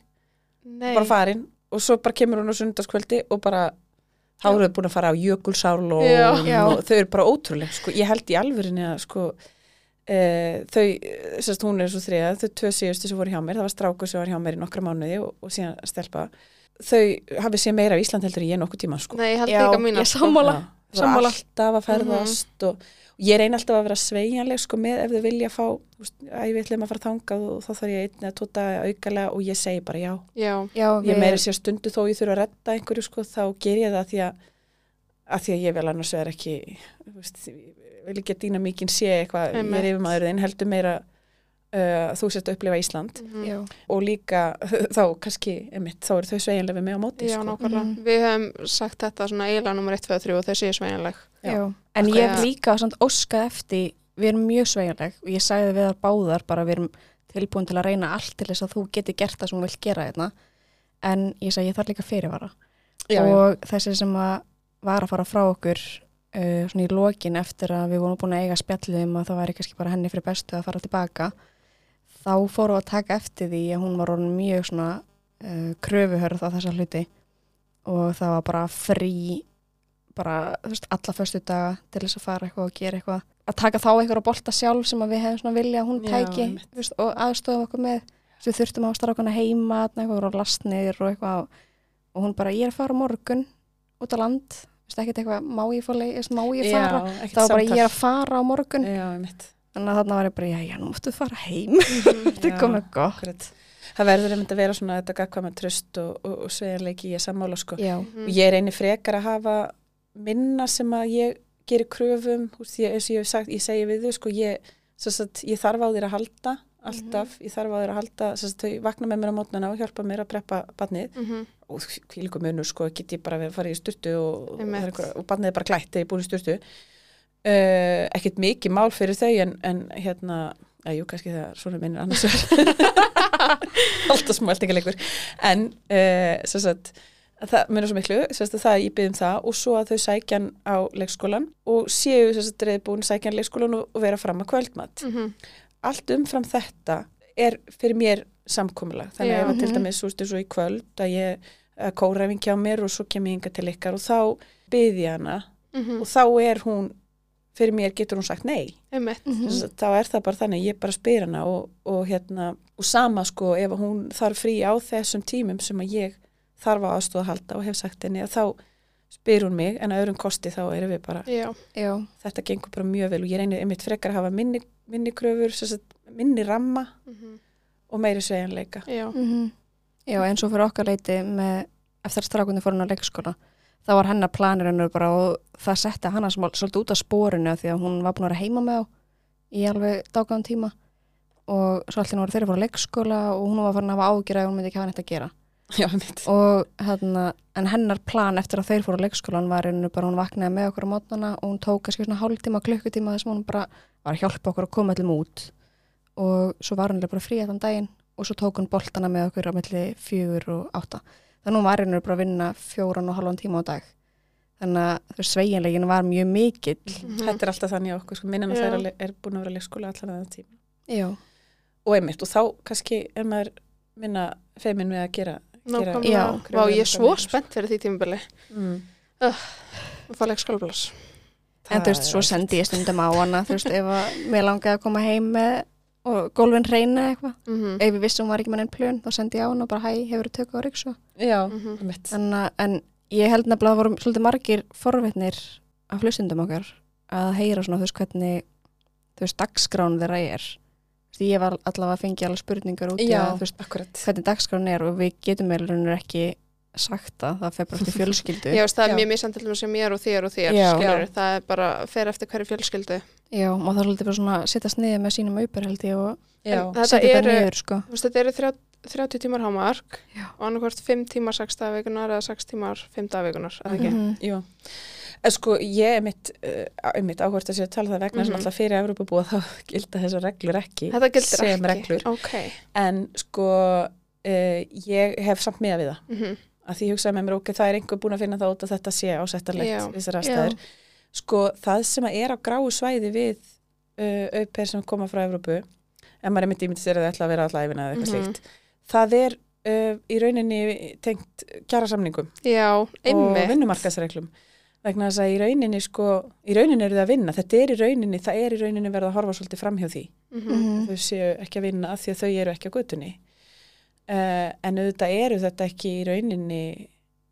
Nei. bara farin og svo bara kemur hún á sundarskvöldi og bara þá eru þau búin að fara á jökulsál og, Já. Og þau eru bara ótrúleg sko, ég held í alvörinni að sko e, þau, sérst hún er svo þriða þau tvö síðustu sem voru hjá mér, það var strákur sem var hjá mér í nokkra mánuði og, og síðan stelpa þau hafið séð meira af Ísland heldur en ég nokkuð tíma sko Nei, ég held Já, líka mína ég sammála. Já, það var Sammála. alltaf að ferðast og, og ég reyni alltaf að vera sveigjanleg sko með ef þau vilja fá að ég ætlum að fara þangað og þá þarf ég einn eða tóta aukalega og ég segi bara já. Já, Já, ég meiri sér stundu þó ég þurfa að redda einhverju sko þá ger ég það því að, að því að ég vel annars vegar ekki veist, vil ekki að dýna mikinn sé eitthvað, ég er yfir maður þinn heldur meira uh, þú sért að upplifa Ísland mhm. Já, og líka <laughs> þá kannski, einmitt, þá eru þau sveigjanlega við mig á móti Já, sko. nákvæmlega. Mhm. Við höfum sagt þetta svona eiginlega nummer 1, 2, 3 og þau séu sveigjanleg. Já. já. En ég hef ja. líka samt óskað eftir, við erum mjög sveigjanleg og ég sagði við þar báðar bara við erum tilbúin til að reyna allt til þess að þú geti gert það sem þú vilt gera hérna. En ég sagði ég þarf líka fyrirvara. já, já. og þessi sem að var að fara frá okkur uh, svona í lokin eftir að við vorum búin að eiga spjallið um að það væri kannski bara henni fyrir bestu að fara tilbaka þá fórum við að taka eftir því að hún var orðin mjög svona uh, kröfuhörð á þessa hluti. Og það var bara frí bara, veist, alla föstu daga til þess að fara eitthvað og gera eitthvað. Að taka þá eitthvað á bolta sjálf sem við hefum svona vilja að hún Já, tæki þú veist, og aðstofum okkur með. Svo við þurftum að strákana heima eitthvað á lastnir og eitthvað. Og hún bara, ég er að fara morgun út á land, veist ekki eitthvað má ég, fara, Já, ekkert var bara ég er að fara á morgun. Já. Þannig að þarna var ég bara, já, já, nú múttu fara heim <laughs> þetta Já. er komið gott. Það verður einmitt að vera svona þetta gagkvæma tröst og, og, og sveigjanleiki í að sammála sko. Mhm. Og ég reyni frekar að hafa minna sem að ég gerir kröfum, þú veist, ég, eins og ég hef sagt, ég segi við þau, sko, ég, sagt, ég þarf á þér að halda, alltaf, ég þarf á þér að halda, sagt, þau vakna með mér á mótnana og hjálpa mér að preppa badnið Mhm. og hvílíku munur, sko, get ég bara að fara í styrtu og, og, badnið er bara klætt þegar ég er búin í styrtu. Uh, ekkert mikið mál fyrir þau en, en hérna, að jú, kannski það svona minn er annars <laughs> alltaf smæltingaleikur en uh, sagt það munur svo miklu, sagt það ég byrðum það og svo að þau sækjan á leikskólan og séu sagt reyðbúin sækjan leikskólan og, og vera fram að kvöldmatt Mhm. allt umfram þetta er fyrir mér samkomulag þannig að ef að til Mhm. dæmis svo, svo í kvöld að ég að kóræfing hjá mér og svo kem ég hinga til ykkar og þá byrði ég hana Mhm. og þá er hún fyrir mér getur hún sagt nei. Þess að þá er það bara þannig, ég bara spyr hana og, og hérna, og sama sko ef hún þarf frí á þessum tímum sem að ég þarf á aðstóða að halda og hef sagt henni að þá spyr hún mig en að öðrum kosti þá erum við bara, Já. já, þetta gengur bara mjög vel og ég reynir einmitt frekar að hafa minni, minni kröfur, minni ramma Mhm. og meiri sveigjanleika. Já. Mhm. já, eins og fyrir okkar leiti með, eftir að strákunni fór hún á leikskóla það var hennar planir ennur bara og það setti hana smá- svolítið út af spórinu því að hún var búin að vera heima með á í alveg dágæðan tíma. Og svo allir voru þeirra fór á leikskóla og hún var farin að hafa ágjur að hún myndi ekki hafa neitt að gera. <laughs> Já, og hérna, en hennar plan eftir að þeir fóru á leikskólan var einu bara hún vaknaði með okkur á mótnana og hún tók kannski svona hálftíma, klukkutíma þess að hún bara var að hjálpa okkur að koma allum út. Og svo var alveg bara frí þann daginn og svo tók hún boltana með okkur á milli fjögur og átta þannig að hún var einu bara að vinna fjóran og halvan tíma á dag þannig að þau sveigjanlegin var mjög mikill Mhm. Þetta er alltaf þannig á okkur, sko, minnan Já. þeirra er búin að vera leikskóla allan að það tíma. já, Og einmitt, og þá kannski er maður minna feimin við að gera. gera. Já. Vá, ég er svo kröfur. spennt fyrir því tímabili. Mm. að fá leikskólablas. en þú veist, svo sendi ég stundum á hana þú veist, ef að mér langaði að koma heim með og gólfin reyna eitthvað Mhm. ef ég vissi hún var ekki með einn plön þá sendi ég á hana og bara hæ, hefur þú tökku á ryksu Já, Mhm. einmitt. en, að- en ég held nefnilega að það voru svolítið margir forvetnir af hlustundum okkar að heyra svona þú veist hvernig þú veist dagskrán þeirra er Þú veist, ég var allavega að fengja alveg spurningar út í Já, að veist hvernig dagskrán er og við getum með raunir ekki sagt það, það fer bara eftir fjölskyldu <laughs> Já, það Já. er mjög misandilum sem ég er og þér og þér, Já. skilur. Já. Það er bara, fer eftir hverju fjölskyldu. Já, og það er svolítið bara svona að sittast niður með sínum auper held ég og Já, setja þetta niður sko Þú veist, þetta eru þrjá- 30 tímar hámark Já. og annarkvort 5 tímar 6 dagveikunar eða 6 tímar 5 dagveikunar, eða ekki? Mhm. jú. En sko, ég er mitt, uh, mitt áhvert að sé að tala það vegna sem Mhm. alltaf fyrir Evropa búa þá <laughs> gilda þessar reglur ekki. Þetta gildir sem ekki. reglur. Ok. En sko, uh, ég hef samt miða við það. Mm Að því hugsaði með mér, ok, það er einhver búin að finna það út að þetta sé ásættarlegt Já. þessar aðstæður. sko það sem að er á gráu svæði við uh, auper sem koma frá Evrópu ef maður er myndi ímyndist er að það ætla að vera alltaf æfina eða eitthvað Mhm. slíkt það er uh, í rauninni tengt kjara samningum og vinnumarkasreglum vegna þess að í rauninni sko, í rauninni eru það að vinna, þetta er í rauninni það er í rauninni verið að horfa svolítið fram hjá því Mhm. þau séu ekki að vinna af því að þau eru ekki á göttunni uh, en auðvitað eru þetta ekki í rauninni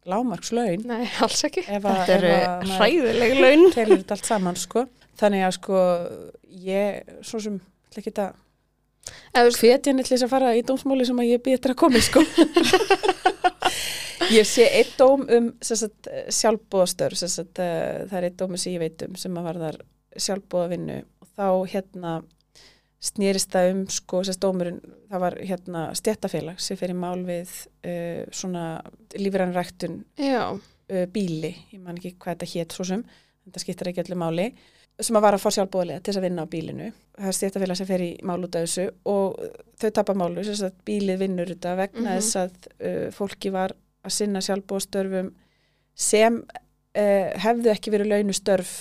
lámarkslaun Nei, alls ekki. ef að, Þetta eru hræðileg laun. <laughs> telur þetta allt saman sko þannig að sko ég svo sem ekki að Eða, þú veist, hvetja henni til þess að fara í dómsmáli sem að ég býð eftir að komi sko <laughs> ég sé eitt dóm um sjálfbóðastör sagt, uh, það er eitt dómi sem ég veit um sem að varðar sjálfbóðavinnu og þá hérna snýrist það um sko, sérst dómurinn, það var hérna stjættafélag sem fyrir mál við uh, svona lífrænræktun já, uh, bíli, ég man ekki hvað þetta hétt svo sem, þetta skiptir ekki öllu máli sem að vara að fá sjálfbóðlega til þess að vinna á bílinu það er stjættafélag sem fer í mál út af þessu og þau tapar málu, þess að bílið vinnur þetta vegna Mhm. þess að uh, fólki var að sinna sjálfbóðstörfum sem hefðu ekki verið launustörf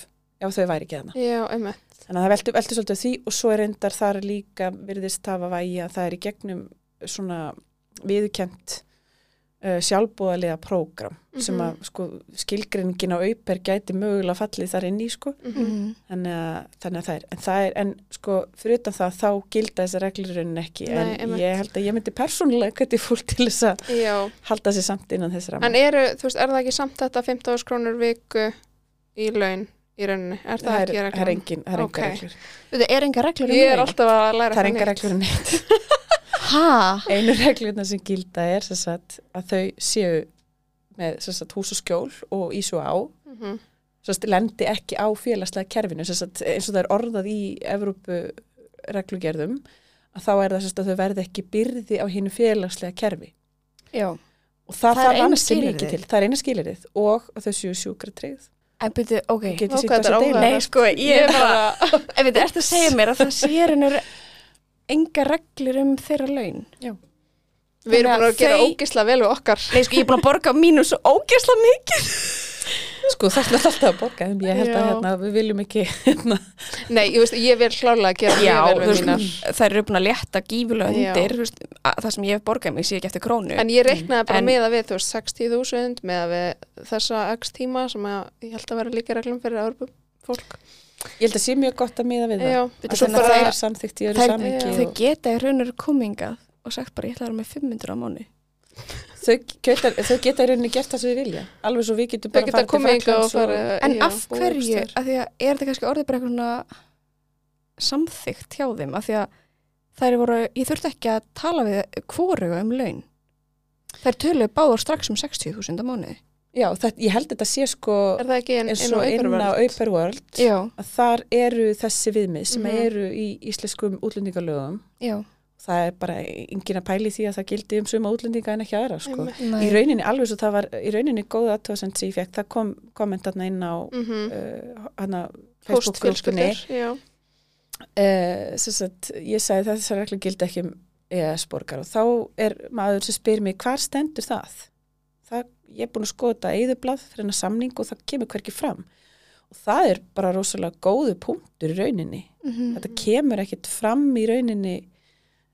ef þau væri ekki þarna. já, einmitt. Þannig að það veldur, veldur svolítið því og svo er endar þar líka virðist hafa vægi að það er í gegnum svona viðkent uh, sjálfbúðalega prógram sem Mhm. að sko skilgreiningin á auper gæti mögulega fallið þar inn í sko. Mhm. þannig að, þannig að það er en það er, en sko fyrir utan það þá gilda þessi reglur raunin ekki. Nei, en ég held að ég myndi persónulega hvernig fólk til þess að Já, halda sér samt innan þess ramma en eru, þú veist, er það ekki samt þetta 15 krónur viku í laun í rauninni? Er það, það er, ekki það er engin, það er enga reglur. Þetta er enga reglur um Ég er alltaf að læra það er það enga nýtt. reglur en neitt <laughs> Ha? einu reglurna sem gilda er sem sagt, að þau séu með sem sagt, hús og skjól og ís og á. Mhm. sem sagt, lendi ekki á félagslega kerfinu. Sem sagt, eins og það er orðað í Evrópu reglugerðum að þá er það sem sagt, að þau verði ekki byrði á hinu félagslega kerfi. Já. og það, Það er eina er skilirið og að þau séu sjúkra tryggð En byrju, ok. Er þessu deili. áhugavert. Nei, sko, ég er bara, ef þetta ert að segja mér að það sé hennur enga reglur um þeirra laun. við erum Þannig að búin að gera ógisla vel við okkar. Nei, sko, ég er búin að borga mínu svo ógeðsla mikið. <laughs> sko það er alltaf að borga en ég held að hérna, við viljum ekki hérna, Nei, ég veist, ég vil klálega gera Já, þær eru búin að létta gífulega Já. undir, þú veist, að, það sem ég hef borgað mig sé ekki eftir krónu. En ég reiknaði bara En- með að við, þú veist, 60.000 með að við þessa x tíma sem að ég held að vera líka reglum fyrir Európa fólk. ég held að sé mjög gott að miða við það Já, svo þannig að það er samþykkt í þær- samingi Þau geta í raunur komingað og sagt bara ég ætla að vera með 500 á mánu. Þau geta, þau geta í rauninni gert það sem við vilja alveg svo við getum þau bara geta farið til komið yngar og. En já, af hverju, af því að er þetta kannski orðið bara eitthvað svona samþygt hjá þeim, af því að þær voru, ég þurfti ekki að tala við hvoruga um laun. Þær töluðu báður strax um 60.000 á mánuði. Já, þetta, ég held þetta sé sko Er það ekki inn, eins og inn á auperverð? Auper World Já, að þar eru þessi viðmið sem Mhm. eru í íslenskum útlendingalögum já. Það er bara engin að pæli því að það gildi um suma útlendinga en ekki aðra sko. Í rauninni alveg svo það var í rauninni góða aðtöðsend sem ég fekk, það kom kommentarna inn á Mhm. uh, hana já. uh, sem sagt, ég sagði að þessar reglu gildi ekki um ES-borgar og þá er maður sem spyr mig hvar stendur það? það ég er búin að skoða þetta eðublað fyrir hennar samning og það kemur hverki fram og það er bara rosalega góðu punktur í rauninni Mhm. þetta kemur ekkit fram í rauninni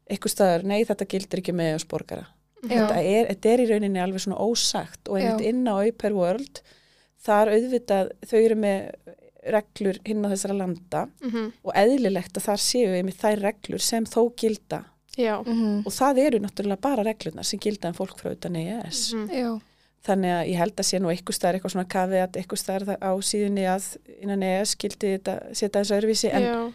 eitthvað staðar, nei þetta gildir ekki með ES-borgara Já. þetta er, þetta er í rauninni alveg svona ósagt og einmitt inn á Auper World þar auðvitað þau eru með reglur hinn á þessara landa Mhm. og eðlilegt að þar séu við með þær reglur sem þó gilda Já. Mhm. og það eru náttúrulega bara reglurnar sem gilda en fólk frá utan EES Mhm. Já. þannig að ég held að sé nú eitthvað staðar eitthvað svona kafi að eitthvað staðar á síðunni að innan EES gildi þetta setja þessu öðruvísi en,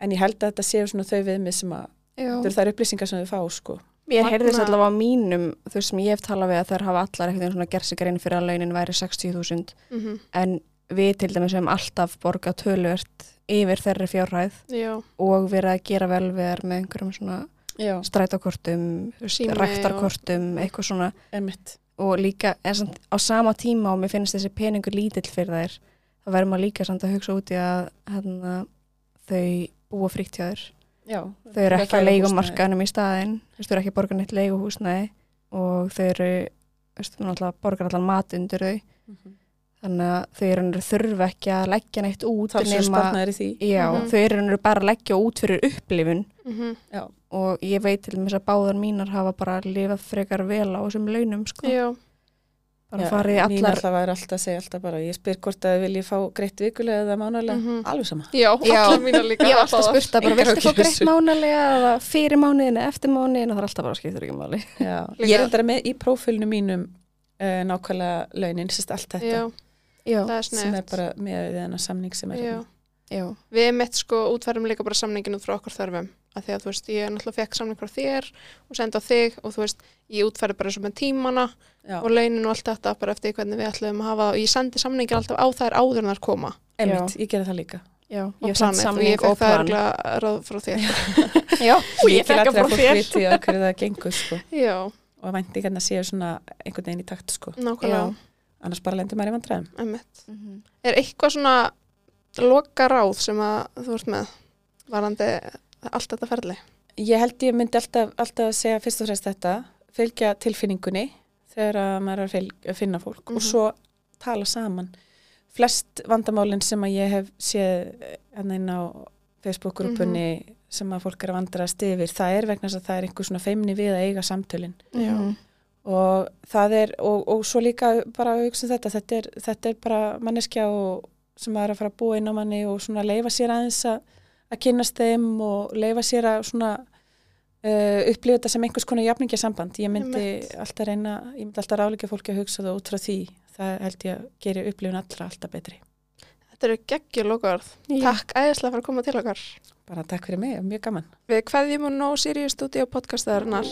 en ég held að þetta séu svona þau viðmið sem að Já. þetta eru þær upplýsingar sem þau fá sko Ég heyrði þess allavega á mínum, þú veist sem ég hef talað við að þær hafa allar veginn svona gerð sig grein fyrir að launin væri 60.000 Mhm. en við til dæmis sem alltaf borga tölvert yfir þeirri fjárhæð Já. og verið að gera vel við þær með einhverjum svona Já, og- ræktarkortum, eitthvað svona emitt og líka samt, á sama tíma og mér finnst þessi peningur lítill fyrir þær þá verður maður líka samt að hugsa út í að hérna, þau búa fríkt hjá þér Já, þau eru ekki á færa leigumarkaðanum í veist, þau eru ekki að borga neitt leiguhúsnæði og þau eru náttúrulega borgar allan mat undir þau Mhm. þannig að þau eru þurfa ekki að leggja neitt út já, Mhm. þau eru bara að leggja út fyrir upplifun Mhm. Já. og ég veit til þess að báðar mínar hafa bara lifað frekar vel á þessum launum sko. Bara Já, farið í Mín allar alltaf er alltaf að segja alltaf bara, ég spyr hvort að þið viljið fá greitt vikulega eða mánulega, Mhm. alveg sama. já, <laughs> Já. allar mínar líka ég hef alltaf spurt að bara viltu fá greitt mánalega eða fyrir mánuðin eða eftir mánuðin og það er alltaf bara skiptur ekki máli. <laughs> Ég er endara með í prófilinu mínum uh, nákvæmlega launin, sérst allt þetta, Já, já, það er sem er bara með þennan samning sem er Já, hérna. já, við mitt sko útfærum líka bara samningin út frá okkur þörfum að því að þú veist, ég náttúrulega fekk samning frá þér og sendi á þig og þú veist ég útfæri bara eins og með tímana Já, og launin og allt þetta bara eftir hvernig við ætlum að hafa það og ég sendi samningin alltaf á þær áður en þær koma. Einmitt, ég gerði það líka. já og ég planið og samning ég og fekk það plan. örgulega ráð frá þér. Já, <laughs> og ég fekk að að frá þér. að hverju það gengur, sko, Já, og væntingarna séu svona einhvern veginn í takt, sko, nákvæmlega, annars bara lendur maður í vandræðum. emmitt Mhm. Er eitthvað að allt þetta ferli? Ég held ég myndi alltaf, alltaf að segja fyrst og fremst þetta, fylgja tilfinningunni þegar að maður er að fylg, að finna fólk Mhm. og svo tala saman. Flest vandamálinn sem að ég hef séð enn einn á Facebook-grúpunni sem að fólk er að vandrast yfir, það er vegna þess að það er einhver svona feimni við að eiga samtölin Já. Mhm. og það er, og, og svo líka bara að hugsa um þetta, þetta er, þetta er bara manneskja og, sem er að fara að búa inn á manni og svona leifa sér aðeins að, að kynast þeim og leifa sér að svona, uh, upplifa þetta sem einhvers konar jafningasamband. Ég myndi alltaf reyna, ég myndi alltaf ráleika fólki að hugsa það út frá því. Það held ég að gera upplifun allra alltaf betri. Þetta eru geggjul okkarð. Takk æðislega fyrir að koma til okkar. Bara takk fyrir mig, mjög gaman. Við hverjum og nóg Sirius Studio podcastaðurnar.